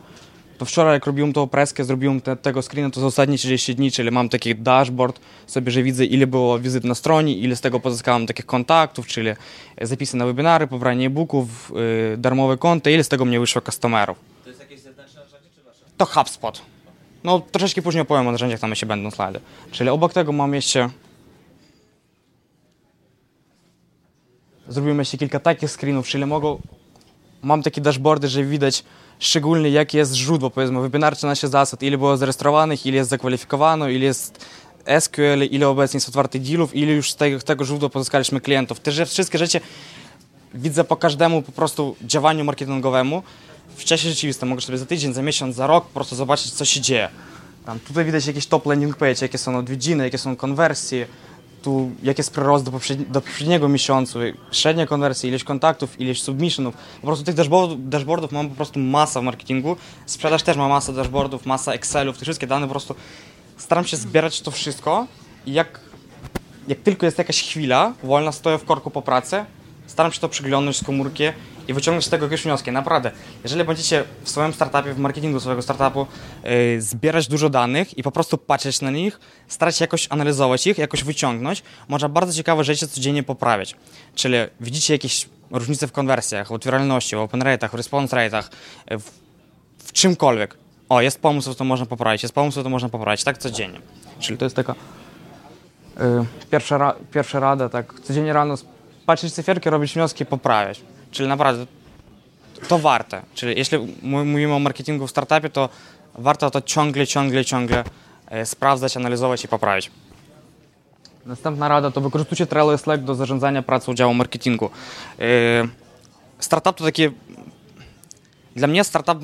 to wczoraj jak robiłem tą preskę, zrobiłem te, tego screena, to za ostatnie 30 dni, czyli mam taki dashboard sobie, że widzę ile było wizyt na stronie, ile z tego pozyskałem takich kontaktów, czyli zapisy na webinary, pobranie e-booków, yy, darmowe konta, ile z tego mnie wyszło customerów. To jest jakieś zewnętrzne narzędzie czy wasze? To HubSpot. No troszeczkę później opowiem o narzędziach, tam jeszcze będą slajdy. Czyli obok tego mam jeszcze zrobiłem jeszcze kilka takich screenów, czyli mogą mam takie dashboardy, że widać szczególnie jakie jest źródło, powiedzmy, wybinarcze nasze zasad, ile było zarejestrowanych, ile jest zakwalifikowano, ile jest SQL, ile obecnie jest otwartych dealów, ile już z tego, tego źródła pozyskaliśmy klientów. Te wszystkie rzeczy widzę po każdemu po prostu działaniu marketingowemu w czasie rzeczywistym. Mogę sobie za tydzień, za miesiąc, za rok po prostu zobaczyć, co się dzieje. Tam, tutaj widać jakieś top landing page, jakie są odwiedziny, jakie są konwersje, tu jaki jest przyrost do, poprzedni, do poprzedniego miesiącu, średnia konwersja, ilość kontaktów, ilość submissionów. Po prostu tych dashboardów, dashboardów mam po prostu masa w marketingu. Sprzedaż też ma masę dashboardów, masa Excelów, te wszystkie dane po prostu staram się zbierać to wszystko i jak jak tylko jest jakaś chwila, wolna stoję w korku po pracy, staram się to przyglądnąć z komórki i wyciągnąć z tego jakieś wnioski. Naprawdę, jeżeli będziecie w swoim startupie, w marketingu swojego startupu yy, zbierać dużo danych i po prostu patrzeć na nich, starać się jakoś analizować ich, jakoś wyciągnąć, można bardzo ciekawe rzeczy codziennie poprawiać. Czyli widzicie jakieś różnice w konwersjach, w otwieralności, w open rate'ach, w response rate'ach, w, w czymkolwiek. O, jest pomysł, to można poprawić, jest pomysł, to można poprawić, tak codziennie. Czyli to jest taka yy, pierwsza, ra, pierwsza rada, tak codziennie rano patrzeć cyferki, robić wnioski, poprawiać. Czyli naprawdę to warte. Czyli jeśli mówimy o marketingu w startupie, to warto to ciągle, ciągle, ciągle e, sprawdzać, analizować i poprawić. Następna rada to wykorzystujcie Trello i Slack do zarządzania pracą działu marketingu. E, startup to takie... Dla mnie startup,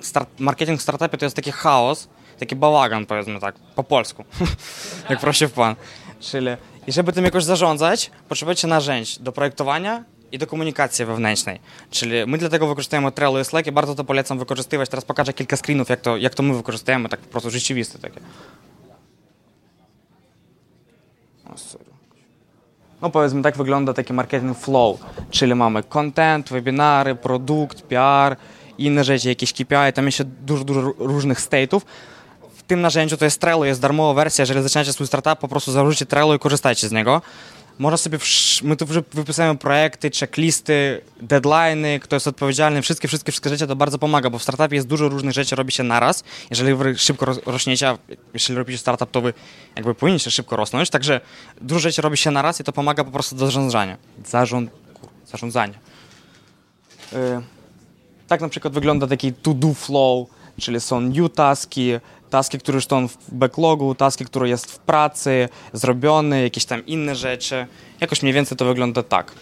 start, marketing w startupie to jest taki chaos, taki bałagan, powiedzmy tak, po polsku, [LAUGHS] jak prosi pan. Czyli i żeby tym jakoś zarządzać, potrzebujecie narzędzi do projektowania i do komunikacji wewnętrznej. Czyli my dlatego wykorzystujemy Trello i Slack i bardzo to polecam wykorzystywać. Teraz pokażę kilka screenów, jak to, jak to my wykorzystujemy, tak po prostu rzeczywiste takie. No powiedzmy, tak wygląda taki marketing flow, czyli mamy content, webinary, produkt, PR, inne rzeczy, jakieś KPI, tam jeszcze dużo, dużo różnych state'ów, tym narzędziu to jest Trello, jest darmowa wersja, jeżeli zaczynacie swój startup, po prostu założycie Trello i korzystajcie z niego. Można sobie, my tu wypisujemy projekty, checklisty, deadlines, kto jest odpowiedzialny, wszystkie, wszystkie, wszystkie rzeczy to bardzo pomaga, bo w startupie jest dużo różnych rzeczy, robi się naraz. Jeżeli szybko rośniecie, a jeśli robicie startup, to wy jakby powinniście szybko rosnąć, także dużo rzeczy robi się naraz i to pomaga po prostu do zarządzania. Zarząd, zarządzania. Yy, tak na przykład wygląda taki to-do flow, czyli są new taski, taski, które już są w backlogu, taski, które jest w pracy, zrobione, jakieś tam inne rzeczy. Jakoś mniej więcej to wygląda tak.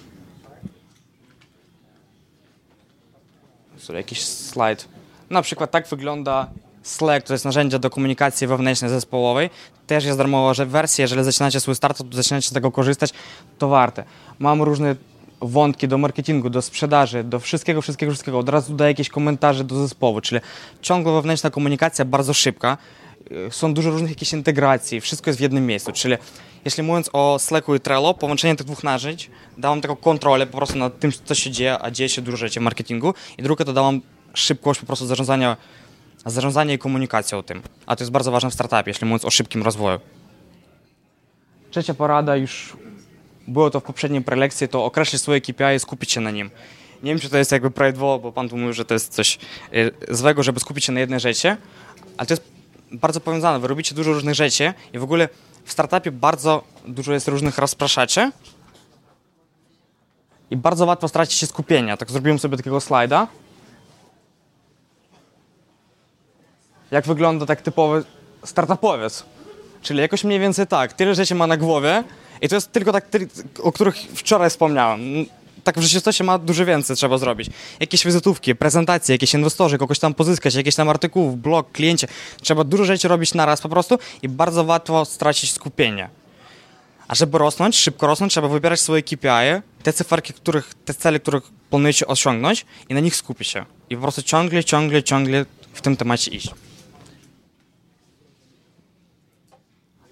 Sorry, jakiś slajd. Na przykład tak wygląda Slack, to jest narzędzie do komunikacji wewnętrznej zespołowej. Też jest darmowa wersja, jeżeli zaczynacie swój startup, to zaczynacie z tego korzystać, to warte. Mam różne wątki do marketingu, do sprzedaży, do wszystkiego, wszystkiego, wszystkiego. Od razu daję jakieś komentarze do zespołu, czyli ciągła wewnętrzna komunikacja bardzo szybka. Y, są dużo różnych jakichś integracji, wszystko jest w jednym miejscu, czyli jeśli mówiąc o Slacku i Trello, połączenie tych dwóch narzędzi dałam taką kontrolę po prostu nad tym, co się dzieje, a dzieje się dużo rzeczy w marketingu i drugie to dałam szybkość po prostu zarządzania, zarządzania i komunikacji o tym. A to jest bardzo ważne w startupie, jeśli mówiąc o szybkim rozwoju. Trzecia porada już było to w poprzedniej prelekcji, to określić swoje KPI i skupić się na nim. Nie wiem, czy to jest jakby prawidłowo, bo pan tu mówił, że to jest coś y, złego, żeby skupić się na jednej rzeczy, ale to jest bardzo powiązane. Wy robicie dużo różnych rzeczy i w ogóle w startupie bardzo dużo jest różnych rozpraszaczy i bardzo łatwo stracić się skupienia. Tak zrobiłem sobie takiego slajda. Jak wygląda tak typowy startupowiec. Czyli jakoś mniej więcej tak. Tyle rzeczy ma na głowie, i to jest tylko tak, o których wczoraj wspomniałem. Tak w rzeczywistości ma dużo więcej trzeba zrobić. Jakieś wizytówki, prezentacje, jakieś inwestorzy, kogoś tam pozyskać, jakieś tam artykułów, blog, kliencie. Trzeba dużo rzeczy robić naraz po prostu i bardzo łatwo stracić skupienie. A żeby rosnąć, szybko rosnąć, trzeba wybierać swoje KPI, te cyferki, których, te cele, których planujecie osiągnąć i na nich skupić się. I po prostu ciągle, ciągle, ciągle w tym temacie iść.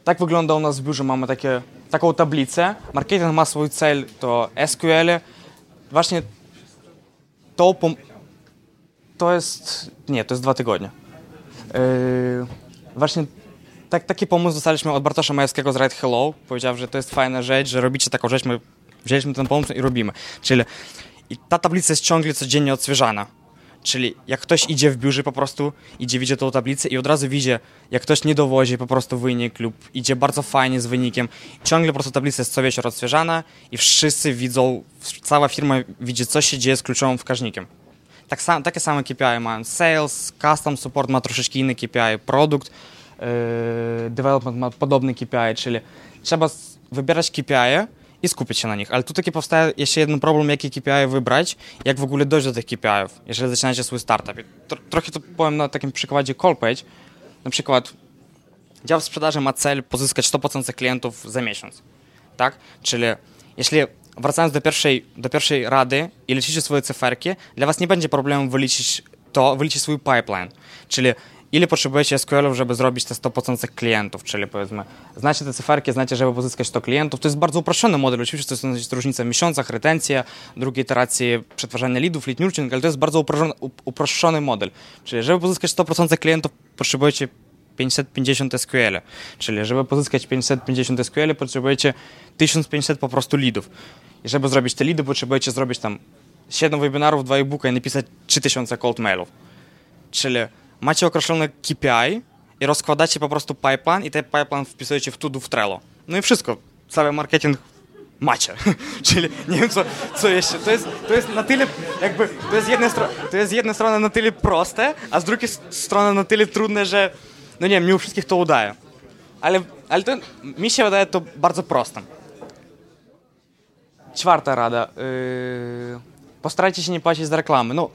Tak wygląda u nas w biurze. Mamy takie, taką tablicę. Marketing ma swój cel, to SQL. Właśnie to, to jest, nie, to jest dwa tygodnie. Yy, właśnie tak, taki pomysł dostaliśmy od Bartosza Majewskiego z Write Hello. Powiedział, że to jest fajna rzecz, że robicie taką rzecz, my wzięliśmy ten pomysł i robimy. Czyli i ta tablica jest ciągle codziennie odświeżana. Czyli jak ktoś idzie w biurze po prostu, idzie, widzi tą tablicę i od razu widzi, jak ktoś nie dowozi po prostu wynik lub idzie bardzo fajnie z wynikiem. Ciągle po prostu tablica jest co wieczór odświeżana i wszyscy widzą, cała firma widzi, co się dzieje z kluczowym wskaźnikiem. Tak sam, takie same KPI mają sales, custom support ma troszeczkę inny KPI, produkt, yy, development ma podobny KPI, czyli trzeba wybierać KPI, i skupić się na nich. Ale tu taki powstaje jeszcze jeden problem, jakie KPI wybrać, jak w ogóle dojść do tych KPI-ów, jeżeli zaczynacie swój startup. trochę to powiem na takim przykładzie Callpage. Na przykład dział sprzedaży ma cel pozyskać 100% klientów za miesiąc. Tak? Czyli jeśli wracając do pierwszej, do pierwszej rady i lecicie swoje cyferki, dla was nie będzie problemu wyliczyć to, wyliczyć swój pipeline. Czyli ile potrzebujecie SQL-ów, żeby zrobić te 100% klientów, czyli powiedzmy, znacie te cyferki, znacie, żeby pozyskać 100 klientów. To jest bardzo uproszczony model, oczywiście to jest różnica w miesiącach, retencja, drugiej iteracji przetwarzania leadów, lead nurturing, ale to jest bardzo uproszczony model. Czyli żeby pozyskać 100% klientów, potrzebujecie 550 SQL, czyli żeby pozyskać 550 SQL, potrzebujecie 1500 po prostu leadów. I żeby zrobić te leady, potrzebujecie zrobić tam 7 webinarów, 2 e-booka i napisać 3000 cold mailów. Czyli macie określone KPI i rozkładacie po prostu pipeline i ten pipeline wpisujecie w Todo w Trello. No i wszystko. Cały marketing macie. [LAUGHS] Czyli nie wiem co, co jeszcze. To jest, to jest na tyle jakby, to jest, jedna to jest jedna strona na tyle proste, a z drugiej strony na tyle trudne, że no nie wiem, nie wszystkich to udaje. Ale, ale to, mi się wydaje to bardzo proste. Czwarta rada. Yy, postarajcie się nie płacić za reklamy. No,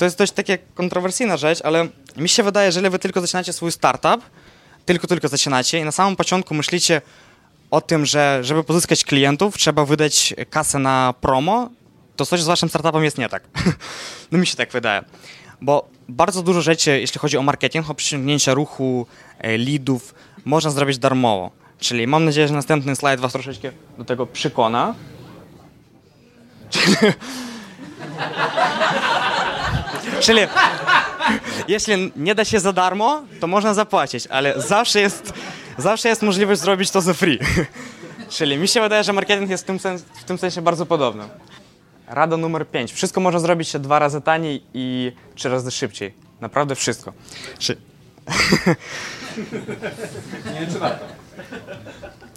to jest dość takie kontrowersyjna rzecz, ale mi się wydaje, że wy tylko zaczynacie swój startup, tylko, tylko zaczynacie i na samym początku myślicie o tym, że żeby pozyskać klientów, trzeba wydać kasę na promo, to coś z waszym startupem jest nie tak. [LAUGHS] no mi się tak wydaje. Bo bardzo dużo rzeczy, jeśli chodzi o marketing, o przyciągnięcie ruchu, e, leadów, można zrobić darmowo. Czyli mam nadzieję, że następny slajd was troszeczkę do tego przekona. [LAUGHS] Czyli jeśli nie da się za darmo, to można zapłacić, ale zawsze jest, zawsze jest możliwość zrobić to za free. [LAUGHS] Czyli mi się wydaje, że marketing jest w tym, sens, w tym sensie bardzo podobny. Rada numer 5. Wszystko można zrobić się dwa razy taniej i trzy razy szybciej. Naprawdę wszystko. Czy... [LAUGHS] Nie wiem, czy warto.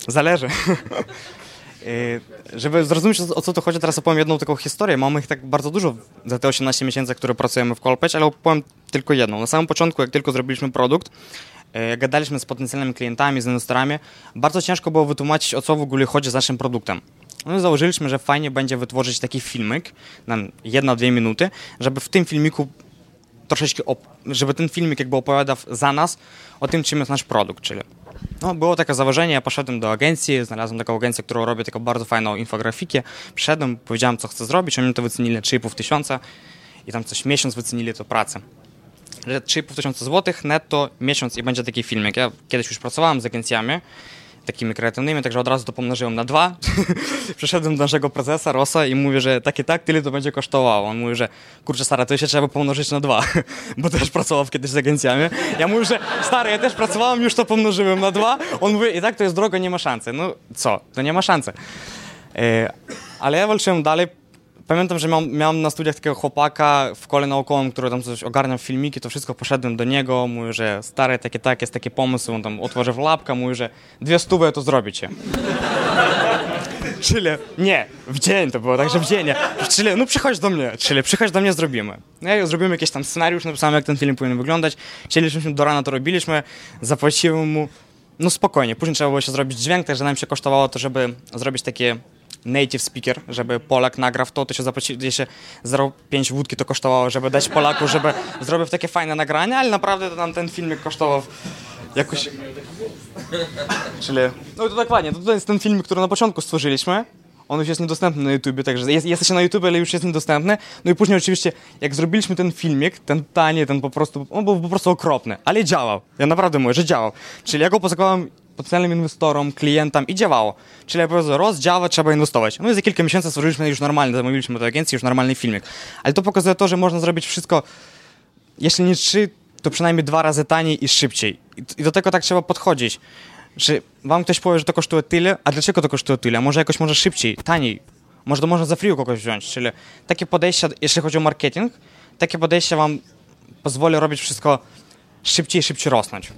Zależy. [LAUGHS] Y, żeby zrozumieć, o co to chodzi, teraz opowiem jedną taką historię. Mamy ich tak bardzo dużo za te 18 miesięcy, które pracujemy w Colpage, ale opowiem tylko jedną. Na samym początku, jak tylko zrobiliśmy produkt, y, gadaliśmy z potencjalnymi klientami, z inwestorami, bardzo ciężko było wytłumaczyć, o co w ogóle chodzi z naszym produktem. No i założyliśmy, że fajnie będzie wytworzyć taki filmik, na jedna, dwie minuty, żeby w tym filmiku troszeczkę, żeby ten filmik jakby opowiadał za nas o tym, czym jest nasz produkt, czyli no, było takie założenie, ja poszedłem do agencji, znalazłem taką agencję, którą robi taką bardzo fajną infografikę. Przyszedłem, powiedziałem, co chcę zrobić, oni to wycenili 3,5 tysiąca i tam coś miesiąc wycenili to pracę. 3,5 tysiąca złotych netto miesiąc i będzie taki filmik. Ja kiedyś już pracowałem z agencjami takimi kreatywnymi, także od razu to pomnożyłem na dwa. [LAUGHS] Przyszedłem do naszego prezesa Rosa i mówię, że takie tak, tyle to będzie kosztowało. On mówi, że kurczę stary, to się trzeba pomnożyć na dwa, [LAUGHS] bo też pracował kiedyś z agencjami. Ja mówię, że stary, ja też pracowałem, już to pomnożyłem na dwa. On mówi, i tak to jest drogo, nie ma szansy. No co, to nie ma szansy. E, ale ja walczyłem dalej, pamiętam, że miałem, miałem na studiach takiego chłopaka w kole naukowym, który tam coś ogarniał filmiki, to wszystko poszedłem do niego, mówi, że stary, takie tak, jest taki pomysł, on tam otworzył lapka, mówi, że dwie stówy to zrobicie. Czyli nie, w dzień to było, także w dzień. Czyli no przychodź do mnie, czyli przychodź do mnie, zrobimy. No i zrobimy jakiś tam scenariusz, napisałem jak ten film powinien wyglądać. Chcieliśmy do rana to robiliśmy, zapłaciłem mu, no spokojnie. Później trzeba było się zrobić dźwięk, także nam się kosztowało to, żeby zrobić takie native speaker, żeby Polak nagrał to, to się zapłaci, się 0,5 wódki to kosztowało, żeby dać Polaku, żeby zrobił takie fajne nagrania, ale naprawdę to nam ten filmik kosztował jakoś... Czyli... No to dokładnie, to jest ten filmik, który na początku stworzyliśmy, on już jest niedostępny na YouTube, także jest, jesteście na YouTube, ale już jest niedostępny. No i później oczywiście, jak zrobiliśmy ten filmik, ten tanie, ten po prostu, on był po prostu okropny, ale działał. Ja naprawdę mówię, że działał. Czyli ja go pozyskałem potencjalnym inwestorom, klientom i działało. Czyli jak powiedział, rozdziała, trzeba inwestować. No i za kilka miesięcy stworzyliśmy już normalny, zamówiliśmy do agencji, już normalny filmik. Ale to pokazuje to, że można zrobić wszystko, jeśli nie trzy, to przynajmniej dwa razy taniej i szybciej. I do tego tak trzeba podchodzić. Że wam ktoś powie, że to kosztuje tyle, a dlaczego to kosztuje tyle? Może jakoś może szybciej, taniej. Może to można za free kogoś wziąć. Czyli takie podejście, jeśli chodzi o marketing, takie podejście wam pozwoli robić wszystko szybciej, szybciej rosnąć.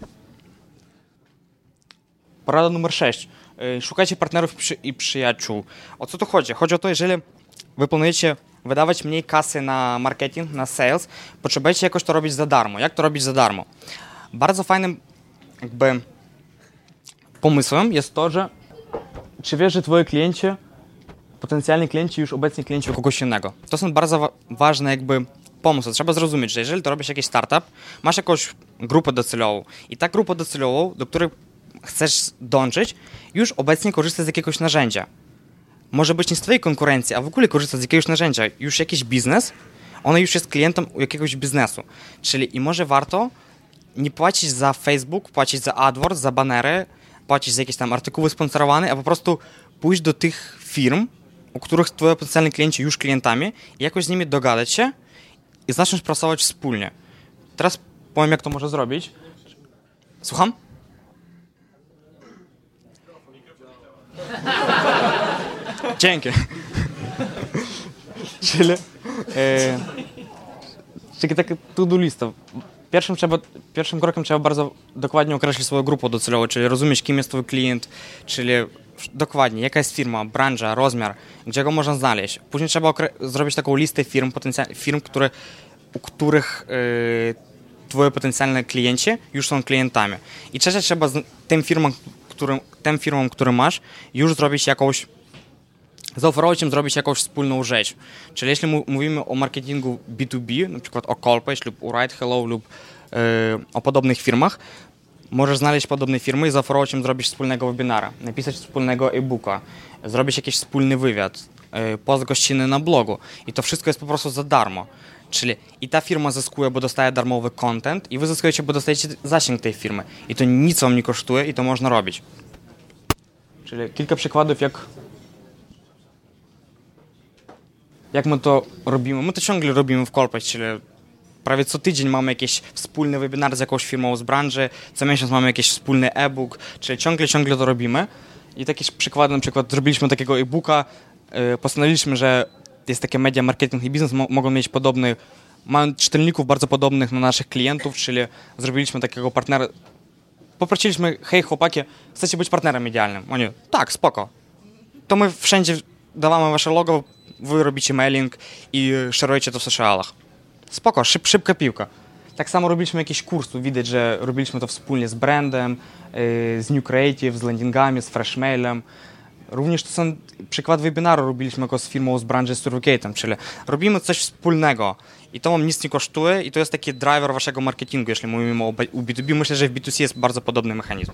Porada numer 6. Y, szukajcie partnerów i przyjaciół. O co tu chodzi? Chodzi o to, jeżeli wy planujecie wydawać mniej kasy na marketing, na sales, potrzebujecie jakoś to robić za darmo. Jak to robić za darmo? Bardzo fajnym jakby pomysłem jest to, że czy wiesz, że twoi klienci, potencjalni klienci już obecnie klienci kogoś innego. To są bardzo wa ważne jakby pomysły. Trzeba zrozumieć, że jeżeli to robisz jakiś startup, masz jakąś grupę docelową i ta grupa docelową, do której chcesz dążyć, już obecnie korzysta z jakiegoś narzędzia. Może być nie z twojej konkurencji, a w ogóle korzysta z jakiegoś narzędzia. Już jakiś biznes, on już jest klientem jakiegoś biznesu. Czyli i może warto nie płacić za Facebook, płacić za AdWords, za banery, płacić za jakieś tam artykuły sponsorowane, a po prostu pójść do tych firm, u których twoi potencjalni klienci już klientami i jakoś z nimi dogadać się i zacząć pracować wspólnie. Teraz powiem, jak to może zrobić. Słucham? Dzięki. Czyli, e, czyli tak to-do lista. Pierwszym, trzeba, pierwszym krokiem trzeba bardzo dokładnie określić swoją grupę docelową, czyli rozumieć, kim jest twój klient, czyli dokładnie, jaka jest firma, branża, rozmiar, gdzie go można znaleźć. Później trzeba zrobić taką listę firm, firm które, u których yy, twoi potencjalne klienci już są klientami. I trzecie, trzeba tym firmom, którym, tym firmom, które masz, już zrobić jakąś zaoferować im zrobić jakąś wspólną rzecz. Czyli jeśli mówimy o marketingu B2B, na przykład o Colpage lub o Right Hello lub yy, o podobnych firmach, możesz znaleźć podobne firmy i zaoferować im zrobić wspólnego webinara, napisać wspólnego e-booka, zrobić jakiś wspólny wywiad, yy, post gościnny na blogu i to wszystko jest po prostu za darmo. Czyli i ta firma zyskuje, bo dostaje darmowy content i wy zyskujecie, bo dostajecie zasięg tej firmy. I to nic wam nie kosztuje i to można robić. Czyli kilka przykładów, jak jak my to robimy. My to ciągle robimy w Colpage, czyli prawie co tydzień mamy jakiś wspólny webinar z jakąś firmą z branży, co miesiąc mamy jakiś wspólny e-book, czyli ciągle, ciągle to robimy. I taki przykład, na przykład zrobiliśmy takiego e-booka, yy, postanowiliśmy, że jest takie media marketing i biznes, mo mogą mieć podobny, mają czytelników bardzo podobnych na naszych klientów, czyli zrobiliśmy takiego partnera, poprosiliśmy, hej chłopaki, chcecie być partnerem medialnym? Oni, tak, spoko. To my wszędzie dawamy wasze logo, wy robicie mailing i szerujecie to w socialach. Spoko, szyb, szybka piłka. Tak samo robiliśmy jakiś kurs, tu widać, że robiliśmy to wspólnie z brandem, z New Creative, z landingami, z Freshmailem. Również to są przykład webinaru robiliśmy go z firmą z branży Surrogatem, czyli robimy coś wspólnego i to wam nic nie kosztuje i to jest taki driver waszego marketingu, jeśli mówimy o B2B. Myślę, że w B2C jest bardzo podobny mechanizm.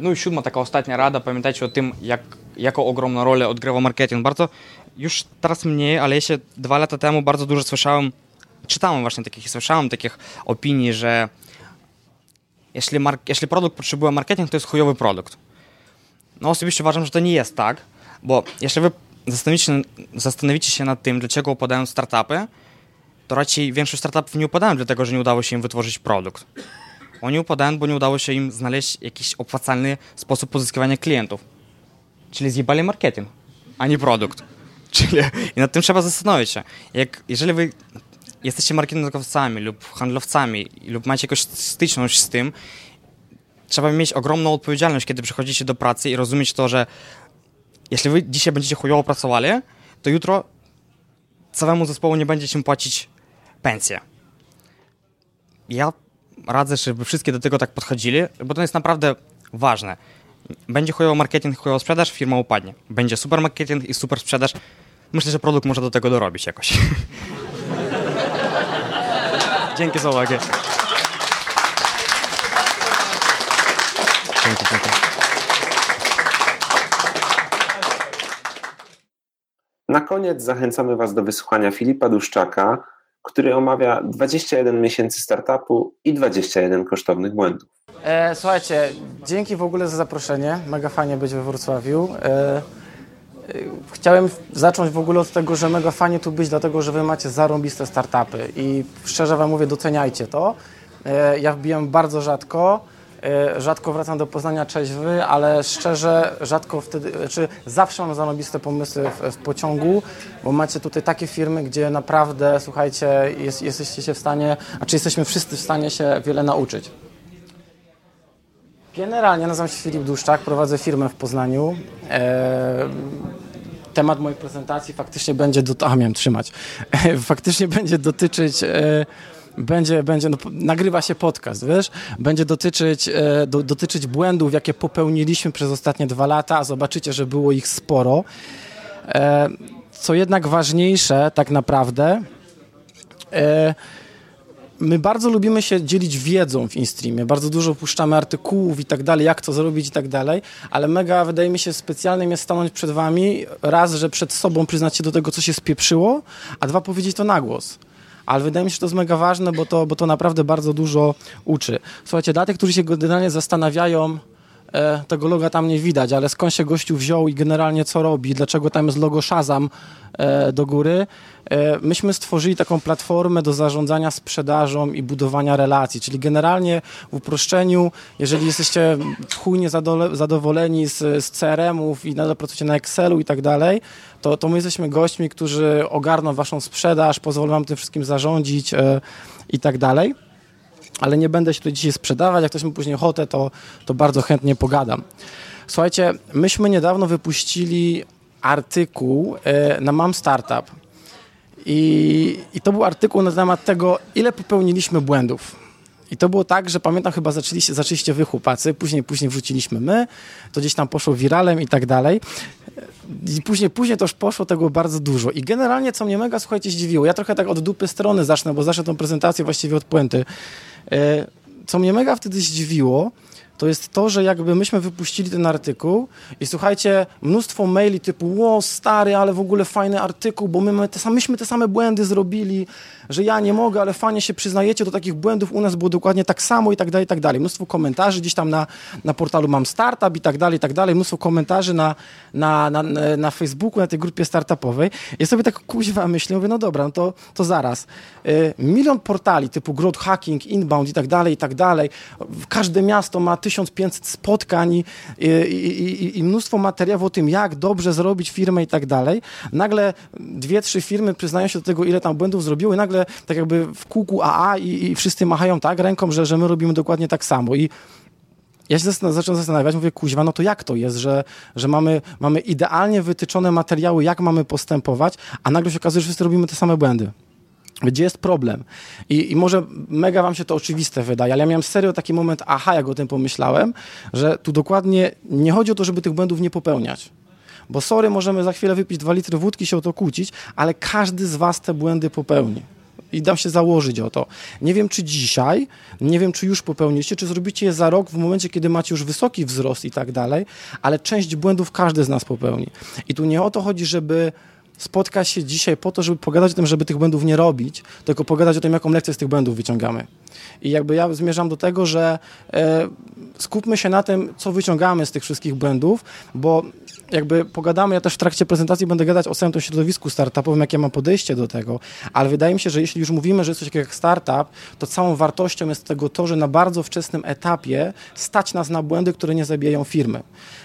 No i siódma, taka ostatnia rada. Pamiętajcie o tym, jak, jaką ogromną rolę odgrywa marketing. Bardzo, już teraz mniej, ale się dwa lata temu bardzo dużo słyszałem, czytałem właśnie takich, słyszałem takich opinii, że jeśli, mark, jeśli produkt potrzebuje marketing, to jest chujowy produkt. No osobiście uważam, że to nie jest tak, bo jeśli wy zastanowicie, zastanowicie się nad tym, dlaczego upadają startupy, to raczej większość startupów nie upadają dlatego, że nie udało się im wytworzyć produkt. Oni upadają, bo nie udało się im znaleźć jakiś opłacalny sposób pozyskiwania klientów. Czyli zjebali marketing, a nie produkt. [LAUGHS] Czyli i nad tym trzeba zastanowić się. Jak, jeżeli wy jesteście marketingowcami lub handlowcami lub macie jakąś styczność z tym, trzeba mieć ogromną odpowiedzialność, kiedy przychodzicie do pracy i rozumieć to, że jeśli wy dzisiaj będziecie chujowo pracowali, to jutro całemu zespołu nie będziecie płacić pensję. Ja radzę, żeby wszystkie do tego tak podchodzili, bo to jest naprawdę ważne. Będzie chujowo marketing, chujowo sprzedaż, firma upadnie. Będzie super marketing i super sprzedaż. Myślę, że produkt może do tego dorobić jakoś. [LAUGHS] Dzięki za uwagę. Dzięki. Na koniec zachęcamy Was do wysłuchania Filipa Duszczaka, który omawia 21 miesięcy startupu i 21 kosztownych błędów. E, słuchajcie, dzięki w ogóle za zaproszenie. Mega fajnie być we Wrocławiu. E, e, chciałem zacząć w ogóle od tego, że mega fajnie tu być, dlatego że wy macie zarąbiste startupy i szczerze wam mówię, doceniajcie to. E, ja wbijam bardzo rzadko. E, rzadko wracam do Poznania trzeźwy, ale szczerze rzadko wtedy, czy zawsze mam zanobiste pomysły w, w, pociągu, bo macie tutaj takie firmy, gdzie naprawdę, słuchajcie, jest, jesteście się w stanie, a czy jesteśmy wszyscy w stanie się wiele nauczyć. Generalnie nazywam się Filip Duszczak, prowadzę firmę w Poznaniu. E, temat mojej prezentacji faktycznie będzie, do, a miałem trzymać, [LAUGHS] faktycznie będzie dotyczyć e, będzie, będzie no, nagrywa się podcast, wiesz, będzie dotyczyć, e, do, dotyczyć błędów, jakie popełniliśmy przez ostatnie dwa lata, a zobaczycie, że było ich sporo. E, co jednak ważniejsze, tak naprawdę, e, my bardzo lubimy się dzielić wiedzą w InStreamie, bardzo dużo puszczamy artykułów i tak dalej, jak to zrobić i tak dalej, ale mega, wydaje mi się, specjalnym jest stanąć przed wami, raz, że przed sobą przyznać się do tego, co się spieprzyło, a dwa, powiedzieć to na głos ale wydaje mi się, że to jest mega ważne, bo to, bo to naprawdę bardzo dużo uczy. Słuchajcie, dla tych, którzy się generalnie zastanawiają, e, tego loga tam nie widać, ale skąd się gościu wziął i generalnie co robi, dlaczego tam jest logo Shazam e, do góry. E, myśmy stworzyli taką platformę do zarządzania sprzedażą i budowania relacji, czyli generalnie w uproszczeniu, jeżeli jesteście chujnie zadowoleni z, z CRM-ów i nadal pracujecie na Excelu i tak dalej, to, to my jesteśmy gośćmi, którzy ogarną waszą sprzedaż, pozwolą wam tym wszystkim zarządzić e, i tak dalej ale nie będę się tu dzisiaj sprzedawać. Jak ktoś ma później ochotę, to, to bardzo chętnie pogadam. Słuchajcie, myśmy niedawno wypuścili artykuł e, na Mam Startup. I, I to był artykuł na temat tego, ile popełniliśmy błędów. I to było tak, że pamiętam chyba zaczęliście, zaczęliście wy chłopacy, później, później wrzuciliśmy my, to gdzieś tam poszło wiralem i tak dalej. I później, później to już poszło tego bardzo dużo. I generalnie, co mnie mega, słuchajcie, zdziwiło, ja trochę tak od dupy strony zacznę, bo zacznę tą prezentację właściwie od puenty. E, co mnie mega wtedy zdziwiło, to jest to, że jakby myśmy wypuścili ten artykuł i słuchajcie, mnóstwo maili typu, ło stary, ale w ogóle fajny artykuł, bo my mamy te myśmy te same błędy zrobili, że ja nie mogę, ale fajnie się przyznajecie do takich błędów, u nas było dokładnie tak samo i tak dalej, i tak dalej. Mnóstwo komentarzy gdzieś tam na, na portalu Mam Startup i tak dalej, i tak dalej. Mnóstwo komentarzy na, na, na, na Facebooku, na tej grupie startupowej. Ja sobie tak kuźwa myślę, mówię, no dobra, no to, to zaraz. Y, milion portali typu growth hacking, inbound i tak dalej, i tak dalej. Każde miasto ma 1500 spotkań i, i, i, mnóstwo materiałów o tym, jak dobrze zrobić firmę i tak dalej. Nagle dwie, trzy firmy przyznają się do tego, ile tam błędów zrobiły, nagle tak jakby w kółku AA i, i wszyscy machają tak ręką, że, że my robimy dokładnie tak samo. I ja się zaczyna, zacząłem zastanawiać, mówię, kuźwa, no to jak to jest, że, że mamy, mamy idealnie wytyczone materiały, jak mamy postępować, a nagle się okazuje, że wszyscy robimy te same błędy. Gdzie jest problem? I, I, może mega wam się to oczywiste wydaje, ale ja miałem serio taki moment, aha, jak o tym pomyślałem, że tu dokładnie nie chodzi o to, żeby tych błędów nie popełniać. Bo sorry, możemy za chwilę wypić dwa litry wódki, się o to kłócić, ale każdy z was te błędy popełni i dam się założyć o to. Nie wiem, czy dzisiaj, nie wiem, czy już popełniliście, czy zrobicie je za rok w momencie, kiedy macie już wysoki wzrost i tak dalej, ale część błędów każdy z nas popełni. I tu nie o to chodzi, żeby spotkać się dzisiaj po to, żeby pogadać o tym, żeby tych błędów nie robić, tylko pogadać o tym, jaką lekcję z tych błędów wyciągamy. I jakby ja zmierzam do tego, że e, skupmy się na tym, co wyciągamy z tych wszystkich błędów, bo jakby pogadamy, ja też w trakcie prezentacji będę gadać o samym tym środowisku startupowym, jakie mam podejście do tego, ale wydaje mi się, że jeśli już mówimy, że jest coś takiego jak startup, to całą wartością jest tego to, że na bardzo wczesnym etapie stać nas na błędy, które nie zabijają firmy.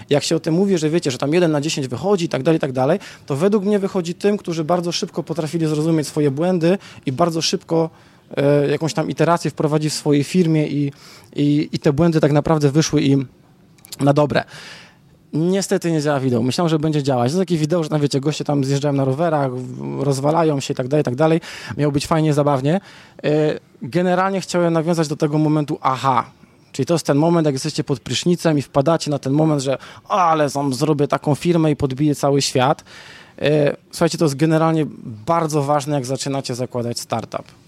Jak się o tym mówi, że wiecie, że tam jeden na 10 wychodzi i tak dalej, i tak dalej, to według mnie wychodzi tym, którzy bardzo szybko potrafili zrozumieć swoje błędy i bardzo szybko e, jakąś tam iterację wprowadzić w swojej firmie i, i, i te błędy tak naprawdę wyszły im na dobre. Niestety nie działa wideo. Myślałem, że będzie działać. To takie wideo, że tam wiecie, goście tam zjeżdżają na rowerach, rozwalają się i tak dalej, tak dalej. Miało być fajnie, zabawnie. E, generalnie chciałem nawiązać do tego momentu aha. Czyli to jest ten moment, jak jesteście pod prysznicem i wpadacie na ten moment, że o, ale tam zrobię taką firmę i podbiję cały świat. E, słuchajcie, to jest generalnie bardzo ważne, jak zaczynacie zakładać startup.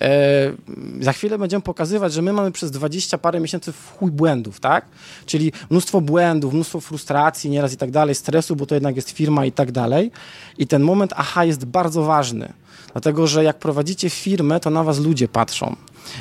E, za chwilę będziemy pokazywać, że my mamy przez 20 parę miesięcy chuj błędów, tak? Czyli mnóstwo błędów, mnóstwo frustracji nieraz i tak dalej, stresu, bo to jednak jest firma i tak dalej. I ten moment aha jest bardzo ważny. Dlatego, że jak prowadzicie firmę, to na was ludzie patrzą.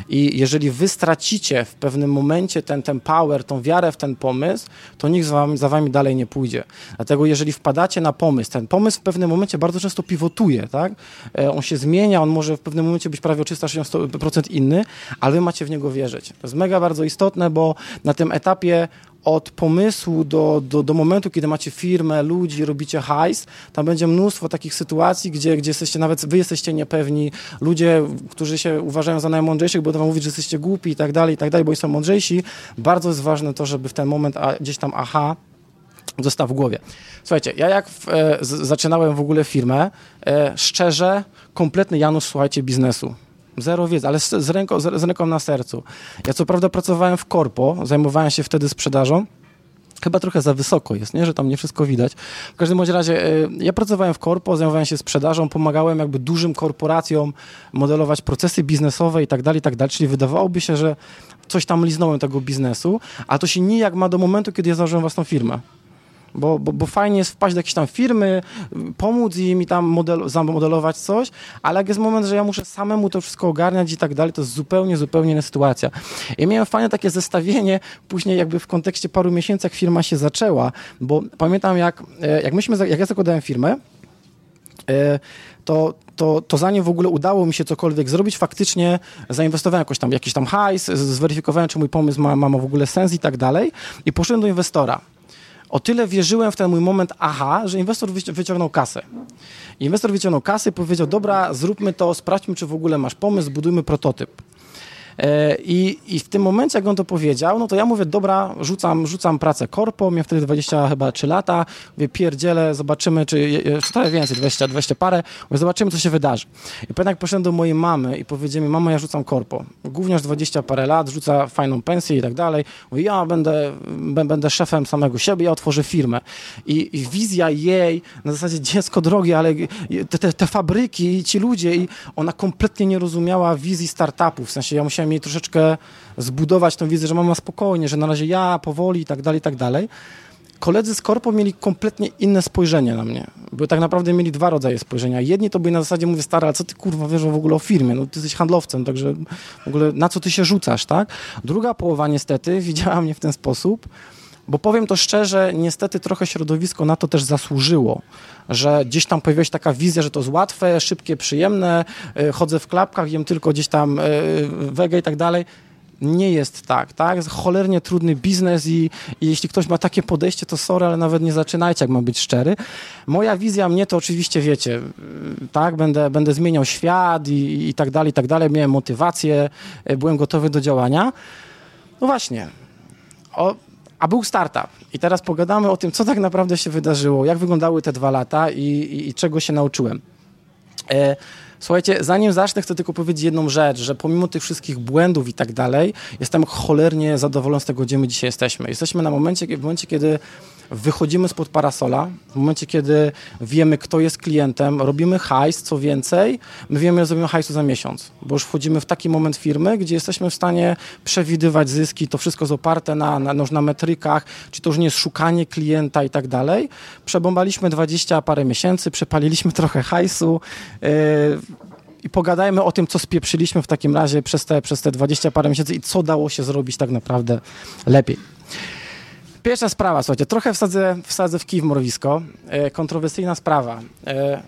I jeżeli wy stracicie w pewnym momencie ten, ten power, tą wiarę w ten pomysł, to nikt za wami, za wami dalej nie pójdzie. Dlatego jeżeli wpadacie na pomysł, ten pomysł w pewnym momencie bardzo często pivotuje, tak? E, on się zmienia, on może w pewnym momencie być prawie o 360% inny, ale wy macie w niego wierzyć. To jest mega bardzo istotne, bo na tym etapie od pomysłu do, do, do momentu, kiedy macie firmę, ludzi, robicie hajs, tam będzie mnóstwo takich sytuacji, gdzie, gdzie jesteście, nawet wy jesteście niepewni, ludzie, którzy się uważają za najmądrzejszych, będą wam mówić, że jesteście głupi i tak dalej, i tak dalej, bo są mądrzejsi. Bardzo jest ważne to, żeby w ten moment a, gdzieś tam aha, został w głowie. Słuchajcie, ja jak w, e, z, zaczynałem w ogóle firmę, e, szczerze, kompletny Janusz, słuchajcie, biznesu. Zero wiedzy, ale z, z, ręką, z, z ręką na sercu. Ja co prawda pracowałem w korpo, zajmowałem się wtedy sprzedażą, chyba trochę za wysoko jest, nie? że tam nie wszystko widać. W każdym bądź razie e, ja pracowałem w korpo, zajmowałem się sprzedażą, pomagałem jakby dużym korporacjom modelować procesy biznesowe i tak dalej, i tak dalej, czyli wydawałoby się, że coś tam liznąłem tego biznesu, a to się nijak ma do momentu, kiedy ja założyłem własną firmę. Bo, bo, bo fajnie jest wpaść do jakiejś tam firmy, pomóc im i tam model, zamodelować coś, ale jak jest moment, że ja muszę samemu to wszystko ogarniać i tak dalej, to jest zupełnie, zupełnie inna sytuacja. I miałem fajne takie zestawienie, później jakby w kontekście paru miesięcy, jak firma się zaczęła, bo pamiętam jak, e, jak myśmy, jak ja zakładałem firmę, e, to, to, to zanim w ogóle udało mi się cokolwiek zrobić, faktycznie zainwestowałem jakoś tam, jakiś tam hajs, zweryfikowałem, czy mój pomysł ma, ma w ogóle sens i tak dalej i poszedłem do inwestora. O tyle wierzyłem w ten mój moment aha, że inwestor wyciągnął kasę. Inwestor wyciągnął kasę i powiedział, dobra, zróbmy to, sprawdźmy, czy w ogóle masz pomysł, zbudujmy prototyp. E, I, I w tym momencie, jak on to powiedział, no to ja mówię, dobra, rzucam, rzucam pracę korpo, miałem wtedy 20 chyba 3 lata, mówię, pierdzielę, zobaczymy, czy, trochę więcej, 20, 20 parę, mówię, zobaczymy, co się wydarzy. I pamiętam, jak poszedłem do mojej mamy i powiedziałem mi, mama, ja rzucam korpo. Gówniarz 20 parę lat, rzuca fajną pensję i tak dalej. Mówię, ja będę, będę szefem samego siebie, ja otworzę firmę. I, i wizja jej, na zasadzie dziecko drogie, ale te, te, te fabryki, ci ludzie, i ona kompletnie nie rozumiała wizji startupu, w sensie ja musiałem jej troszeczkę zbudować tą wizję, że mama spokojnie, że na razie ja, powoli i tak dalej, i tak dalej. Koledzy z Korpo mieli kompletnie inne spojrzenie na mnie, bo tak naprawdę mieli dwa rodzaje spojrzenia. Jedni to byli na zasadzie, mówię, stary, ale co ty kurwa wiesz w ogóle o firmie? No ty jesteś handlowcem, także w ogóle na co ty się rzucasz, tak? Druga połowa niestety [LAUGHS] widziała mnie w ten sposób, bo powiem to szczerze, niestety trochę środowisko na to też zasłużyło, że gdzieś tam pojawiła się taka wizja, że to jest łatwe, szybkie, przyjemne, e, chodzę w klapkach, jem tylko gdzieś tam e, wege i tak dalej. Nie jest tak, tak? Cholernie trudny biznes i, i, jeśli ktoś ma takie podejście, to sorry, ale nawet nie zaczynajcie, jak ma być szczery. Moja wizja mnie to oczywiście wiecie, tak? Będę, będę zmieniał świat i, i tak dalej, i tak dalej. Miałem motywację, e, byłem gotowy do działania. No właśnie. O, a był startup. I teraz pogadamy o tym, co tak naprawdę się wydarzyło, jak wyglądały te dwa lata i, i, i czego się nauczyłem. E, słuchajcie, zanim zacznę, chcę tylko powiedzieć jedną rzecz, że pomimo tych wszystkich błędów i tak dalej, jestem cholernie zadowolony z tego, gdzie my dzisiaj jesteśmy. Jesteśmy na momencie, w momencie, kiedy wychodzimy spod parasola, w momencie, kiedy wiemy, kto jest klientem, robimy hajs, co więcej, my wiemy, że zrobimy hajsu za miesiąc, bo już wchodzimy w taki moment firmy, gdzie jesteśmy w stanie przewidywać zyski, to wszystko jest oparte na, na, na metrykach, czy to już nie jest szukanie klienta i tak dalej. Przebombaliśmy 20 parę miesięcy, przepaliliśmy [LAUGHS] trochę hajsu, yy, i pogadajmy o tym, co spieprzyliśmy w takim razie przez te, przez te 20 parę miesięcy i co dało się zrobić tak naprawdę lepiej. Pierwsza sprawa, słuchajcie, trochę wsadzę, wsadzę w kij w mrowisko. E, kontrowersyjna sprawa. E,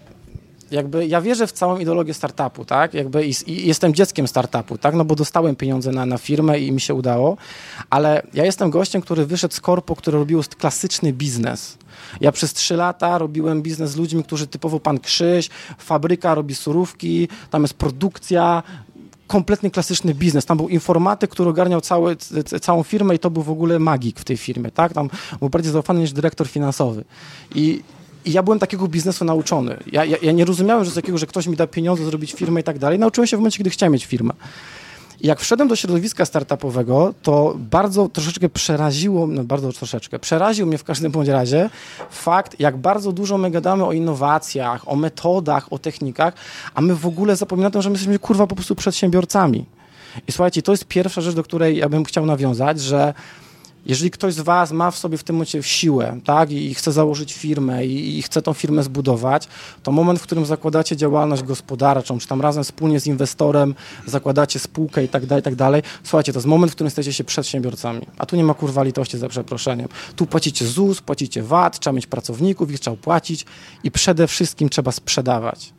jakby ja wierzę w całą ideologię startupu, tak? Jakby i, i jestem dzieckiem startupu, tak? No bo dostałem pieniądze na, na firmę i mi się udało, ale ja jestem gościem, który wyszedł z korpo, który robił klasyczny biznes. Ja przez trzy lata robiłem biznes z ludźmi, którzy typowo pan Krzyś, fabryka robi surówki, tam jest produkcja, kompletnie klasyczny biznes. Tam był informatyk, który ogarniał cały, całą firmę i to był w ogóle magik w tej firmie, tak? Tam był bardziej zaufany niż dyrektor finansowy. I, i ja byłem takiego biznesu nauczony. Ja, ja, ja nie rozumiałem, że z że ktoś mi da pieniądze zrobić firmę i tak dalej. Nauczyłem się w momencie, kiedy chciałem mieć firmę. Jak wszedłem do środowiska startupowego, to bardzo troszeczkę przeraziło, no bardzo troszeczkę, przeraził mnie w każdym bądź razie fakt, jak bardzo dużo my gadamy o innowacjach, o metodach, o technikach, a my w ogóle zapominamy że my jesteśmy kurwa po prostu przedsiębiorcami. I słuchajcie, to jest pierwsza rzecz, do której ja bym chciał nawiązać, że jeżeli ktoś z Was ma w sobie w tym momencie siłę, tak, i chce założyć firmę i, i chce tą firmę zbudować, to moment, w którym zakładacie działalność gospodarczą, czy tam razem wspólnie z inwestorem zakładacie spółkę i tak dalej, i tak dalej, słuchajcie, to jest moment, w którym stajecie się przedsiębiorcami. A tu nie ma kurwa litości za przeproszeniem. Tu płacicie ZUS, płacicie VAT, trzeba mieć pracowników, ich trzeba płacić i przede wszystkim trzeba sprzedawać.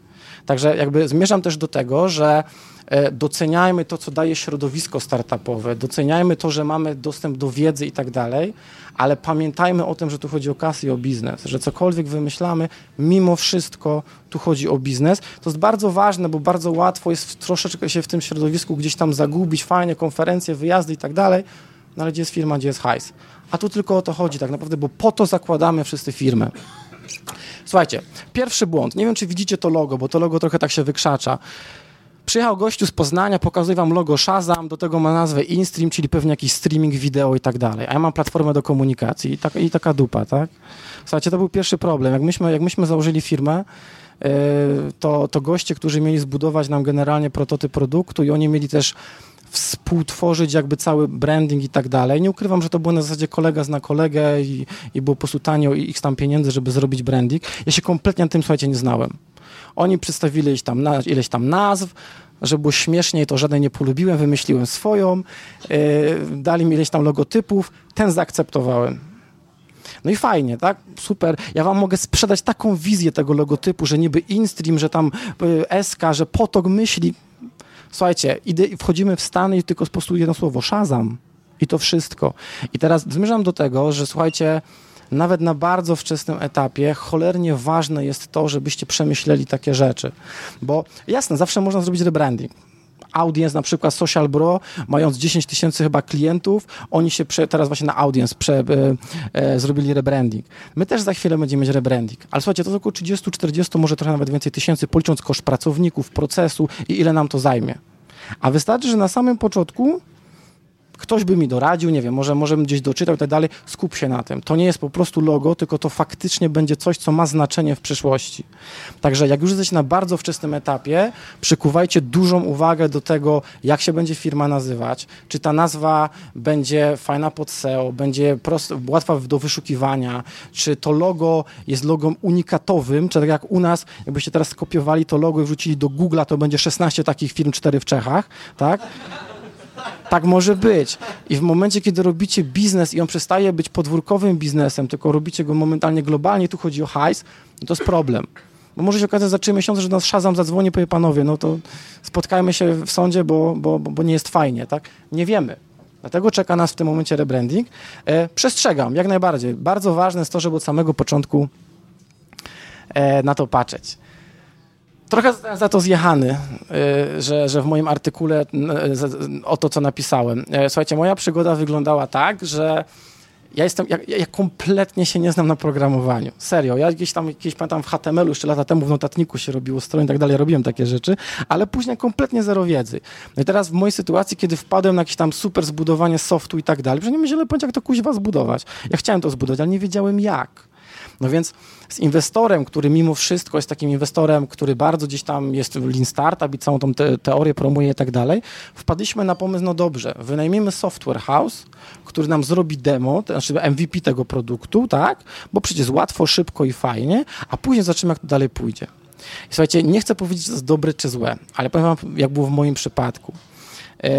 Także jakby zmierzam też do tego, że E, doceniajmy to, co daje środowisko startupowe, doceniajmy to, że mamy dostęp do wiedzy i tak dalej, ale pamiętajmy o tym, że tu chodzi o kasę i o biznes, że cokolwiek wymyślamy, mimo wszystko tu chodzi o biznes. To jest bardzo ważne, bo bardzo łatwo jest troszeczkę się w tym środowisku gdzieś tam zagubić, fajnie, konferencje, wyjazdy i tak dalej, no ale gdzie jest firma, gdzie jest hajs. A tu tylko o to chodzi tak naprawdę, bo po to zakładamy wszyscy firmy. Słuchajcie, pierwszy błąd. Nie wiem, czy widzicie to logo, bo to logo trochę tak się wykrzacza. Przyjechał gościu z Poznania, pokazuje wam logo Shazam, do tego ma nazwę InStream, czyli pewnie jakiś streaming wideo i tak dalej. A ja mam platformę do komunikacji i, tak, i taka dupa, tak? Słuchajcie, to był pierwszy problem. Jak myśmy, jak myśmy założyli firmę, e, to, to goście, którzy mieli zbudować nam generalnie prototyp produktu i oni mieli też współtworzyć jakby cały branding i tak dalej. Nie ukrywam, że to było na zasadzie kolega zna kolegę i, i było po prostu tanio i ich tam pieniędzy, żeby zrobić branding. Ja się kompletnie na tym, słuchajcie, nie znałem. Oni przedstawili ileś tam, ileś tam nazw, żeby było śmieszniej, to żadnej nie polubiłem, wymyśliłem swoją, yy, dali mi ileś tam logotypów, ten zaakceptowałem. No i fajnie, tak? Super. Ja wam mogę sprzedać taką wizję tego logotypu, że niby InStream, że tam y, SK, że potok myśli. Słuchajcie, idę, wchodzimy w Stany i tylko po jedno słowo, Shazam. I to wszystko. I teraz zmierzam do tego, że słuchajcie, nawet na bardzo wczesnym etapie cholernie ważne jest to, żebyście przemyśleli takie rzeczy. Bo jasne, zawsze można zrobić rebranding. Audience, na przykład Social Bro, mając 10 tysięcy chyba klientów, oni się prze, teraz właśnie na Audience prze, e, e, zrobili rebranding. My też za chwilę będziemy mieć rebranding. Ale słuchajcie, to około 30, 40, może trochę nawet więcej tysięcy, policząc koszt pracowników, procesu i ile nam to zajmie. A wystarczy, że na samym początku ktoś by mi doradził, nie wiem, może, może bym gdzieś doczytał i tak dalej, skup się na tym. To nie jest po prostu logo, tylko to faktycznie będzie coś, co ma znaczenie w przyszłości. Także jak już jesteście na bardzo wczesnym etapie, przykuwajcie dużą uwagę do tego, jak się będzie firma nazywać, czy ta nazwa będzie fajna pod SEO, będzie prost, łatwa do wyszukiwania, czy to logo jest logom unikatowym, czy tak jak u nas, jakbyście teraz skopiowali to logo i wrzucili do Google'a, to będzie 16 takich firm, 4 w Czechach, tak? Tak może być. I w momencie, kiedy robicie biznes i on przestaje być podwórkowym biznesem, tylko robicie go momentalnie globalnie, tu chodzi o hajs, no to jest problem. Bo może się okazać za trzy miesiące, że nas Shazam zadzwoni, powie panowie, no to spotkajmy się w sądzie, bo, bo, bo nie jest fajnie, tak? Nie wiemy. Dlatego czeka nas w tym momencie rebranding. E, przestrzegam, jak najbardziej. Bardzo ważne jest to, żeby od samego początku e, na to patrzeć. Trochę za to zjechany, y, że, że w moim artykule y, o to, co napisałem. Y, słuchajcie, moja przygoda wyglądała tak, że ja jestem, ja, ja, kompletnie się nie znam na programowaniu. Serio, ja gdzieś tam, jakieś pamiętam w HTML-u jeszcze lata temu w notatniku się robiło stronę i tak dalej, robiłem takie rzeczy, ale później kompletnie zero wiedzy. No i teraz w mojej sytuacji, kiedy wpadłem na jakieś tam super zbudowanie softu i tak dalej, że nie miałem źle pojęcia, jak to kuźwa zbudować. Ja chciałem to zbudować, ale nie wiedziałem jak. No więc z inwestorem, który mimo wszystko jest takim inwestorem, który bardzo gdzieś tam jest Lean Startup i całą tą te, teorię promuje i tak dalej, wpadliśmy na pomysł, no dobrze, wynajmijmy software house, który nam zrobi demo, to znaczy MVP tego produktu, tak, bo przecież łatwo, szybko i fajnie, a później zobaczymy, jak to dalej pójdzie. I słuchajcie, nie chcę powiedzieć, to jest dobre czy złe, ale powiem wam, jak było w moim przypadku. Yy,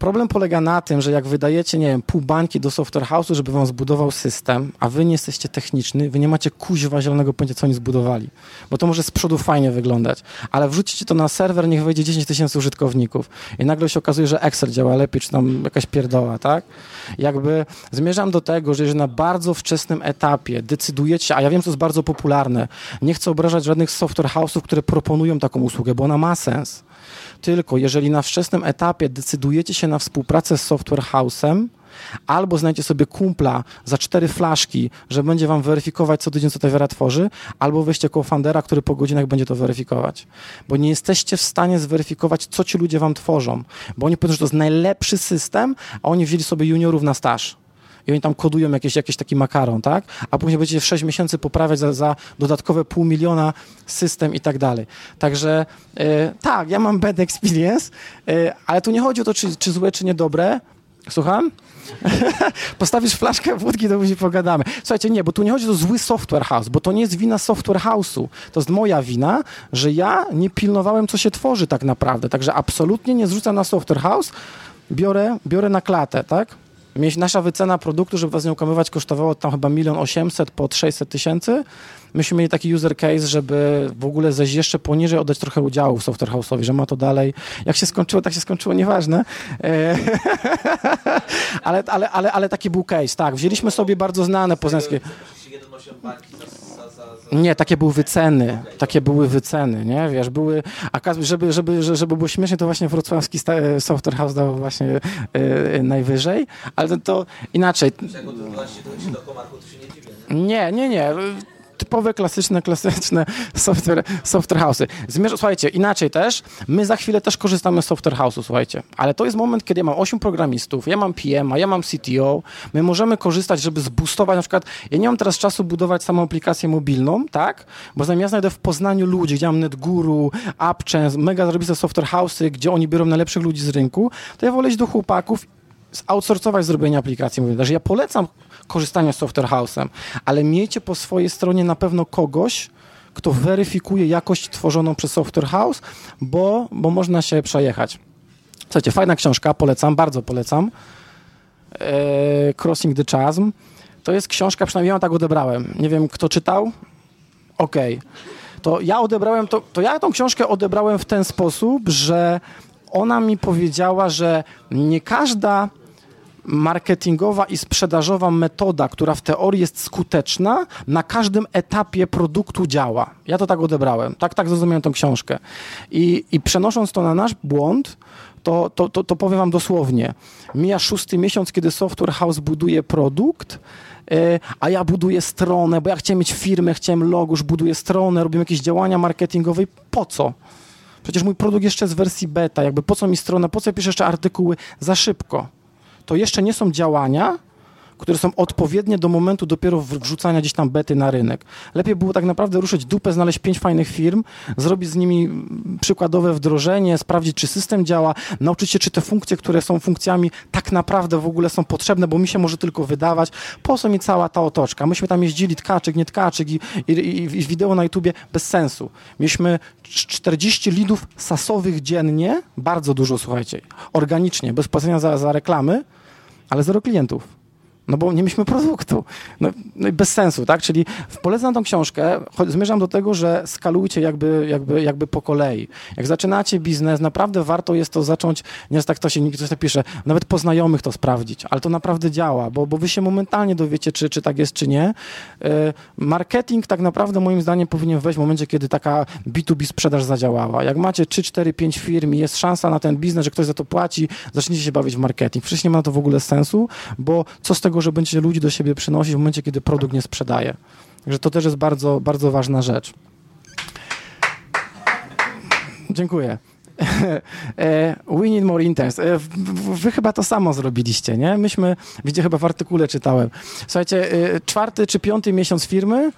Problem polega na tym, że jak wydajecie, nie wiem, pół bańki do software house'u, żeby wam zbudował system, a wy nie jesteście techniczni, wy nie macie kuźwa zielonego pojęcia, co oni zbudowali. Bo to może z przodu fajnie wyglądać, ale wrzucicie to na serwer, niech wejdzie 10 tysięcy użytkowników i nagle się okazuje, że Excel działa lepiej, czy tam jakaś pierdoła, tak? Jakby zmierzam do tego, że jeżeli na bardzo wczesnym etapie decydujecie, a ja wiem, co jest bardzo popularne, nie chcę obrażać żadnych software house'ów, które proponują taką usługę, bo ona ma sens tylko jeżeli na wczesnym etapie decydujecie się na współpracę z software house'em, albo znajdziecie sobie kumpla za cztery flaszki, że będzie wam weryfikować co tydzień, co ta wiara tworzy, albo weźcie co-foundera, który po godzinach będzie to weryfikować. Bo nie jesteście w stanie zweryfikować, co ci ludzie wam tworzą. Bo oni powiedzą, że to jest najlepszy system, a oni wzięli sobie juniorów na staż i oni tam kodują jakieś, jakiś taki makaron, tak? A później będziecie w 6 miesięcy poprawiać za, za dodatkowe pół miliona system i tak dalej. Także e, tak, ja mam bad experience, e, ale tu nie chodzi o to, czy, czy złe, czy niedobre. Słucham? [LAUGHS] Postawisz flaszkę wódki, to później pogadamy. Słuchajcie, nie, bo tu nie chodzi o zły software house, bo to nie jest wina software house'u. To jest moja wina, że ja nie pilnowałem, co się tworzy tak naprawdę. Także absolutnie nie zrzucam na software house, biorę, biorę na klatę, tak? Nasza wycena produktu, żeby was nie okłamywać, kosztowało tam chyba milion osiemset po 600 tysięcy. Myśmy mieli taki user case, żeby w ogóle zejść jeszcze poniżej, oddać trochę udziału w software house'owi, że ma to dalej. Jak się skończyło, tak się skończyło, nieważne. E, [LAUGHS] ale, ale, ale, ale taki był case, tak. Wzięliśmy sobie bardzo znane poznańskie... Nie, takie były wyceny, takie były wyceny, nie, wiesz, były, a żeby, żeby, żeby było śmiesznie, to właśnie wrocławski Software House dał właśnie yy, najwyżej, ale to, to inaczej. Nie, nie, nie, typowe, klasyczne, klasyczne software, software house'y. Zmierz, słuchajcie, inaczej też, my za chwilę też korzystamy z software house'u, słuchajcie, ale to jest moment, kiedy ja mam 8 programistów, ja mam PM, ja mam CTO, my możemy korzystać, żeby zboostować, na przykład, ja nie mam teraz czasu budować samą aplikację mobilną, tak, bo zamiast ja znajdę w Poznaniu ludzi, gdzie mam NetGuru, AppChain, mega zarobiste software house'y, gdzie oni biorą najlepszych ludzi z rynku, to ja wolę iść do chłopaków outsourcować zrobienie aplikacji mobilnej. Że ja polecam korzystanie z software house'em, ale miejcie po swojej stronie na pewno kogoś, kto weryfikuje jakość tworzoną przez software house, bo, bo można się przejechać. Słuchajcie, fajna książka, polecam, bardzo polecam. Eee, Crossing the Chasm. To jest książka, przynajmniej ja tak odebrałem. Nie wiem, kto czytał? Okej. Okay. To ja odebrałem, to, to ja tą książkę odebrałem w ten sposób, że ona mi powiedziała, że nie każda marketingowa i sprzedażowa metoda, która w teorii jest skuteczna, na każdym etapie produktu działa. Ja to tak odebrałem, tak, tak zrozumiałem tą książkę. I, i przenosząc to na nasz błąd, to, to, to, to powiem wam dosłownie. Mija szósty miesiąc, kiedy Software House buduje produkt, e, a ja buduję stronę, bo ja chciałem mieć firmę, chciałem logo, już buduję stronę, robię jakieś działania marketingowe. Po co? Przecież mój produkt jeszcze jest w wersji beta, jakby po co mi strona, po co ja piszę jeszcze artykuły? Za szybko to jeszcze nie są działania, które są odpowiednie do momentu dopiero wrzucania gdzieś tam bety na rynek. Lepiej było tak naprawdę ruszyć dupę, znaleźć pięć fajnych firm, zrobić z nimi przykładowe wdrożenie, sprawdzić, czy system działa, nauczyć się, czy te funkcje, które są funkcjami, tak naprawdę w ogóle są potrzebne, bo mi się może tylko wydawać, po co mi cała ta otoczka? Myśmy tam jeździli tkaczyk, nie tkaczyk i, i, i, i wideo na YouTubie bez sensu. Mieliśmy 40 lidów sasowych dziennie, bardzo dużo, słuchajcie, organicznie, bez płacenia za, za reklamy, ale zero klientów. No bo nie mieliśmy produktu. No, no, i bez sensu, tak? Czyli polecam tą książkę, zmierzam do tego, że skalujcie jakby, jakby, jakby po kolei. Jak zaczynacie biznes, naprawdę warto jest to zacząć, nie tak to się nikt tak pisze, nawet po znajomych to sprawdzić, ale to naprawdę działa, bo, bo wy się momentalnie dowiecie, czy, czy tak jest, czy nie. E, marketing tak naprawdę moim zdaniem powinien wejść w momencie, kiedy taka B2B sprzedaż zadziałała. Jak macie 3, 4, 5 firm i jest szansa na ten biznes, że ktoś za to płaci, zacznijcie się bawić w marketing. Przecież nie ma to w ogóle sensu, bo co z tego, że będziecie ludzi do siebie przynosić w momencie, kiedy produkt nie sprzedaje. Także to też jest bardzo, bardzo ważna rzecz. Dziękuję. [LAUGHS] E, we need more interns. E, wy chyba to samo zrobiliście, nie? Myśmy, widzicie, chyba w artykule czytałem. Słuchajcie, e, czwarty czy piąty miesiąc firmy,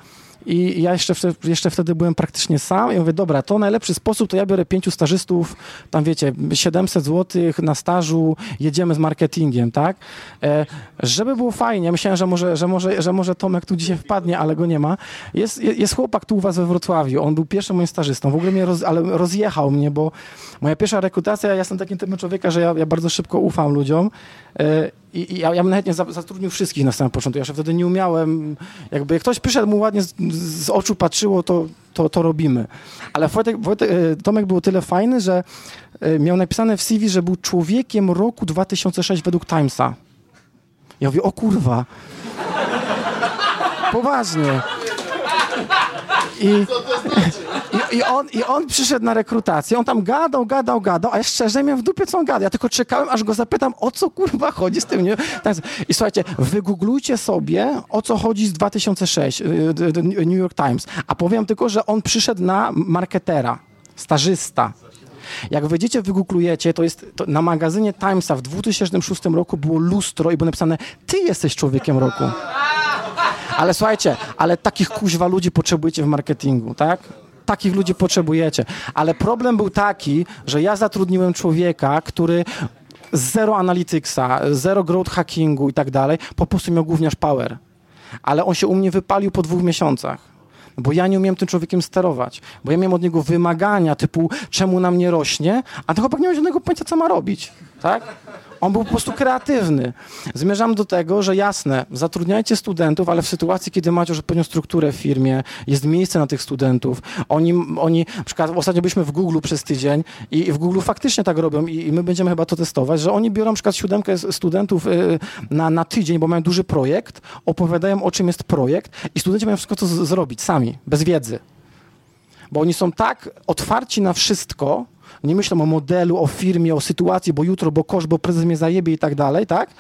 i ja jeszcze, jeszcze wtedy byłem praktycznie sam i mówię, dobra, to najlepszy sposób, to ja biorę pięciu stażystów, tam wiecie, 700 zł na stażu, jedziemy z marketingiem, tak? E, żeby było fajnie, myślałem, że może, że, może, że może Tomek tu dzisiaj wpadnie, ale go nie ma. Jest, jest chłopak tu u was we Wrocławiu, on był pierwszym moim stażystą, w ogóle mnie roz, ale rozjechał mnie, bo moja pierwsza rekrutacja, ja jestem takim typem człowieka, że ja, ja bardzo szybko ufam ludziom e, i, i ja, ja bym nawet nie zatrudnił wszystkich na samym początku. Ja jeszcze wtedy nie umiałem, jakby jak ktoś przyszedł, mu ładnie z, z oczu patrzyło, to, to, to robimy. Ale Wojtek, Wojtek, e, Tomek był tyle fajny, że e, miał napisane w CV, że był człowiekiem roku 2006 według Timesa. Ja mówię, o kurwa. Poważnie. I, i, i, on, I on przyszedł na rekrutację, on tam gadał, gadał, gadał, a ja szczerze miałem w dupie, co on gada. Ja tylko czekałem, aż go zapytam, o co kurwa chodzi z tym. Nie? Tak, I słuchajcie, wygooglujcie sobie, o co chodzi z 2006, y, New York Times. A powiem tylko, że on przyszedł na marketera, stażysta. Jak wejdziecie, wygooglujecie, to jest to na magazynie Timesa w 2006 roku było lustro i było napisane, ty jesteś człowiekiem roku. Ale słuchajcie, ale takich kuźwa ludzi potrzebujecie w marketingu, tak? Takich ludzi potrzebujecie. Ale problem był taki, że ja zatrudniłem człowieka, który zero analyticsa, zero growth hackingu i tak dalej, po prostu miał gówniarz power. Ale on się u mnie wypalił po dwóch miesiącach bo ja nie umiem tym człowiekiem sterować, bo ja miałem od niego wymagania typu czemu nam nie rośnie, a ten chłopak nie miał żadnego pojęcia, co ma robić, tak? On był po prostu kreatywny. Zmierzam do tego, że jasne, zatrudniajcie studentów, ale w sytuacji, kiedy macie już odpowiednią strukturę w firmie, jest miejsce na tych studentów. Oni, oni na przykład ostatnio byliśmy w Google przez tydzień i w Google faktycznie tak robią i, i my będziemy chyba to testować, że oni biorą na przykład siódemkę studentów y, na, na tydzień, bo mają duży projekt, opowiadają o czym jest projekt i studenci mają wszystko to zrobić sami, bez wiedzy. Bo oni są tak otwarci na wszystko, nie myślą o modelu, o firmie, o sytuacji, bo jutro, bo kosz, bo prezes mnie zajebie i tak dalej, tak?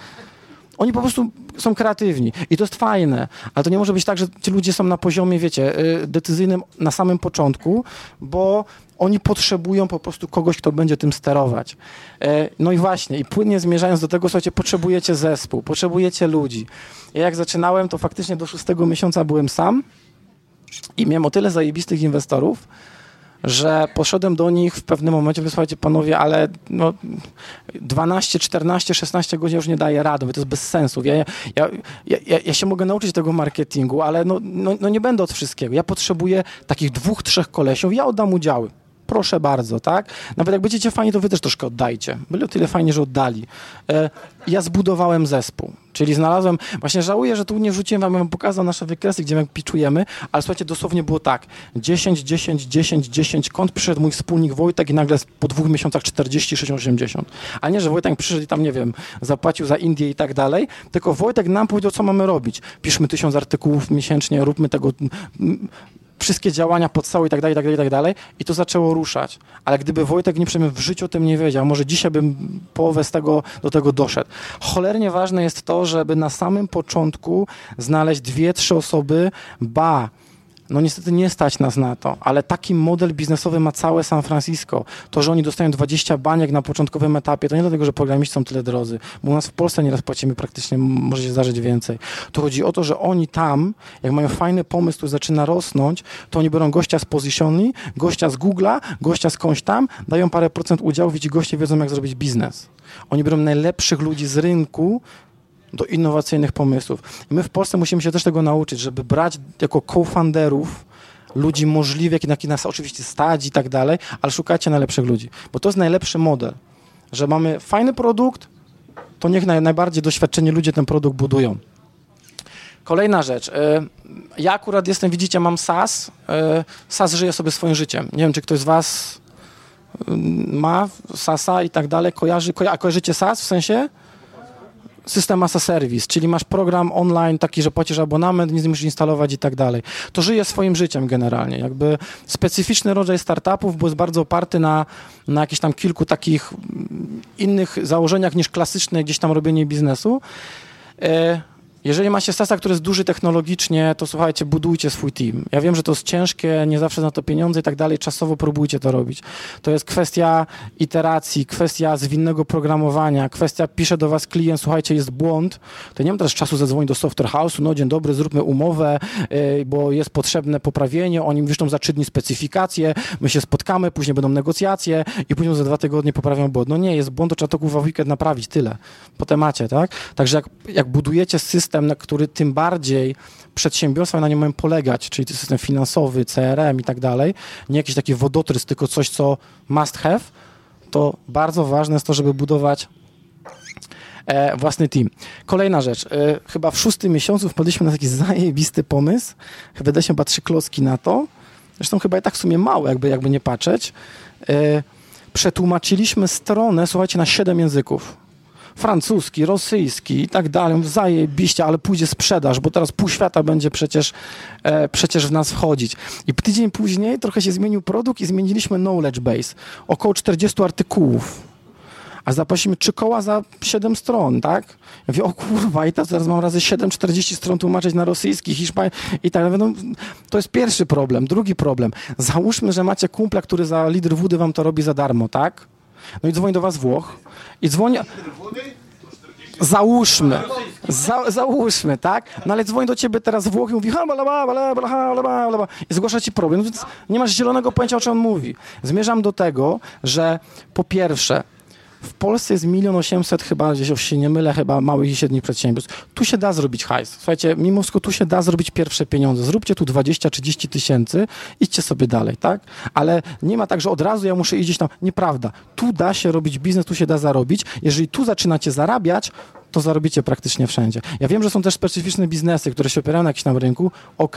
Oni po prostu są kreatywni i to jest fajne, ale to nie może być tak, że ci ludzie są na poziomie, wiecie, y, decyzyjnym na samym początku, bo oni potrzebują po prostu kogoś, kto będzie tym sterować. E, no i właśnie, i płynnie zmierzając do tego, słuchajcie, potrzebujecie zespół, potrzebujecie ludzi. Ja jak zaczynałem, to faktycznie do szóstego miesiąca byłem sam i miałem o tyle zajebistych inwestorów, że poszedłem do nich w pewnym momencie, wysłuchajcie panowie, ale no 12, 14, 16 godzin już nie daje rady, to jest bez sensu. Ja, ja, ja, ja, się mogę nauczyć tego marketingu, ale no, no, no nie będę od wszystkiego. Ja potrzebuję takich dwóch, trzech kolesiów, ja oddam udziały proszę bardzo, tak? Nawet jak będziecie fajni, to wy też troszkę oddajcie. Byli o tyle fajnie, że oddali. E, ja zbudowałem zespół, czyli znalazłem, właśnie żałuję, że tu nie wrzuciłem wam, bym pokazał nasze wykresy, gdzie my piczujemy, ale słuchajcie, dosłownie było tak, 10, 10, 10, 10, kąt przyszedł mój wspólnik Wojtek i nagle po dwóch miesiącach 40, 60, 80. A nie, że Wojtek przyszedł i tam, nie wiem, zapłacił za Indię i tak dalej, tylko Wojtek nam powiedział, co mamy robić. Piszmy tysiąc artykułów miesięcznie, róbmy tego wszystkie działania pod i tak dalej, i tak dalej, i tak dalej. I to zaczęło ruszać. Ale gdyby Wojtek nie przynajmniej w życiu o tym nie wiedział, może dzisiaj bym połowę z tego, do tego doszedł. Cholernie ważne jest to, żeby na samym początku znaleźć dwie, trzy osoby, ba, no niestety nie stać nas na to, ale taki model biznesowy ma całe San Francisco. To, że oni dostają 20 baniek na początkowym etapie, to nie dlatego, że programiści są tyle drodzy, bo u nas w Polsce nieraz płacimy praktycznie, może się zdarzyć więcej. To chodzi o to, że oni tam, jak mają fajny pomysł, który zaczyna rosnąć, to oni biorą gościa z Positiony, gościa z Google'a, gościa skądś tam, dają parę procent udziałów i ci goście wiedzą, jak zrobić biznes. Oni biorą najlepszych ludzi z rynku, do innowacyjnych pomysłów. I my w Polsce musimy się też tego nauczyć, żeby brać jako co-founderów ludzi możliwych, jak nas oczywiście stać i tak dalej, ale szukajcie najlepszych ludzi, bo to jest najlepszy model, że mamy fajny produkt, to niech naj, najbardziej doświadczeni ludzie ten produkt budują. Kolejna rzecz. Y, ja akurat jestem, widzicie, mam SAS. SAS żyje sobie swoim życiem. Nie wiem, czy ktoś z Was y, ma SASa i tak dalej, kojarzy, koja, kojarzycie SAS w sensie? System as a service, czyli masz program online taki, że płacisz abonament, nie musisz instalować i tak dalej. To żyje swoim życiem generalnie. Jakby specyficzny rodzaj startupów, bo jest bardzo oparty na, na jakichś tam kilku takich innych założeniach niż klasyczne gdzieś tam robienie biznesu. E, jeżeli macie stasa, który jest duży technologicznie, to słuchajcie, budujcie swój team. Ja wiem, że to jest ciężkie, nie zawsze na to pieniądze i tak dalej, czasowo próbujcie to robić. To jest kwestia iteracji, kwestia zwinnego programowania, kwestia pisze do was klient, słuchajcie, jest błąd, to nie mam teraz czasu zadzwonić do software house'u, no dzień dobry, zróbmy umowę, yy, bo jest potrzebne poprawienie, oni wyślą za trzy dni specyfikacje, my się spotkamy, później będą negocjacje i później za dwa tygodnie poprawią błąd. No nie, jest błąd, to trzeba to w weekend naprawić, tyle. Po temacie, tak? Także jak, jak budujecie system, system, na który tym bardziej przedsiębiorstwa na nim mają polegać, czyli system finansowy, CRM i tak dalej, nie jakiś taki wodotrys, tylko coś, co must have, to bardzo ważne jest to, żeby budować e, własny team. Kolejna rzecz. E, chyba w szóstym miesiącu wpadliśmy na taki [LAUGHS] zajebisty pomysł. Wydaliśmy chyba trzy klocki na to. Zresztą chyba i tak w sumie mało, jakby, jakby nie patrzeć. E, przetłumaczyliśmy stronę, słuchajcie, na siedem języków francuski, rosyjski i tak dalej, zajebiście, ale pójdzie sprzedaż, bo teraz pół świata będzie przecież, e, przecież w nas wchodzić. I tydzień później trochę się zmienił produkt i zmieniliśmy knowledge base. Około 40 artykułów a zapłacimy trzy koła za 7 stron, tak? Ja mówię, o kurwa, i teraz mam razy 7, 40 stron tłumaczyć na rosyjski, hiszpański i tak dalej. No, to jest pierwszy problem. Drugi problem. Załóżmy, że macie kumpla, który za litr wody wam to robi za darmo, tak? No i dzwoni do was Włoch i dzwoni... Załóżmy, za, załóżmy, tak? No ale dzwoni do ciebie teraz Włoch i mówi i zgłasza ci problem, więc nie masz zielonego pojęcia, o czym on mówi. Zmierzam do tego, że po pierwsze, w Polsce jest milion osiemset chyba, gdzieś się nie mylę, chyba małych i średnich przedsiębiorstw. Tu się da zrobić hajs. Słuchajcie, mimo wszystko tu się da zrobić pierwsze pieniądze. Zróbcie tu 20-30 tysięcy, idźcie sobie dalej, tak? Ale nie ma tak, że od razu ja muszę iść tam. Nieprawda. Tu da się robić biznes, tu się da zarobić. Jeżeli tu zaczynacie zarabiać, to zarobicie praktycznie wszędzie. Ja wiem, że są też specyficzne biznesy, które się opierają na jakimś tam rynku, ok,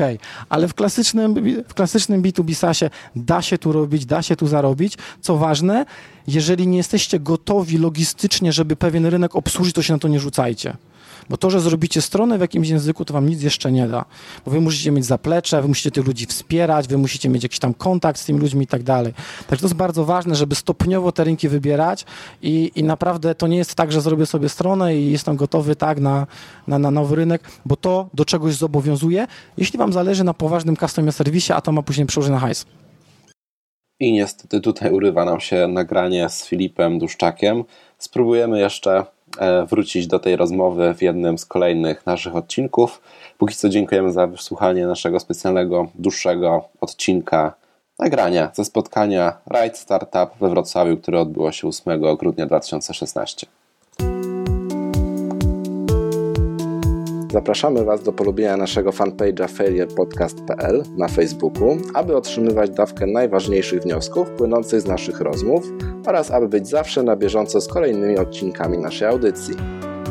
ale w klasycznym, w klasycznym B2B SaaSie da się tu robić, da się tu zarobić. Co ważne, jeżeli nie jesteście gotowi logistycznie, żeby pewien rynek obsłużyć, to się na to nie rzucajcie Bo to, że zrobicie stronę w jakimś języku, to wam nic jeszcze nie da. Bo wy musicie mieć zaplecze, wy musicie tych ludzi wspierać, wy musicie mieć jakiś tam kontakt z tymi ludźmi i tak dalej. Także to jest bardzo ważne, żeby stopniowo te rynki wybierać i, i naprawdę to nie jest tak, że zrobię sobie stronę i jestem gotowy tak na, na, na nowy rynek, bo to do czegoś zobowiązuje, jeśli wam zależy na poważnym customie serwisie, a to ma później przełożenie na hajs. I niestety tutaj urywa nam się nagranie z Filipem Duszczakiem. Spróbujemy jeszcze wrócić do tej rozmowy w jednym z kolejnych naszych odcinków. Póki co dziękujemy za wysłuchanie naszego specjalnego, dłuższego odcinka nagrania ze spotkania Ride Startup we Wrocławiu, które odbyło się 8 grudnia 2016. Zapraszamy Was do polubienia naszego fanpage'a failurepodcast.pl na Facebooku, aby otrzymywać dawkę najważniejszych wniosków płynących z naszych rozmów oraz aby być zawsze na bieżąco z kolejnymi odcinkami naszej audycji.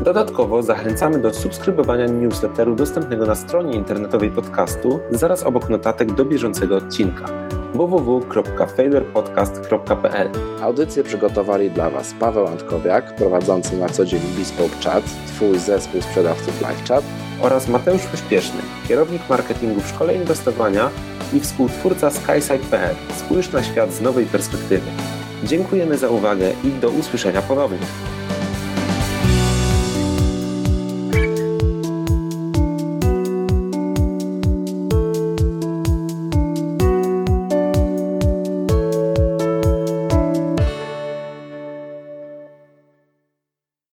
Dodatkowo zachęcamy do subskrybowania newsletteru dostępnego na stronie internetowej podcastu zaraz obok notatek do bieżącego odcinka www.failurepodcast.pl Audycję przygotowali dla Was Paweł Antkowiak, prowadzący na co dzień Bespoke Chat, Twój zespół sprzedawców LiveChat oraz Mateusz Pośpieszny, kierownik marketingu w szkole inwestowania i współtwórca SkySide.pl. Spójrz na świat z nowej perspektywy. Dziękujemy za uwagę i do usłyszenia ponownie.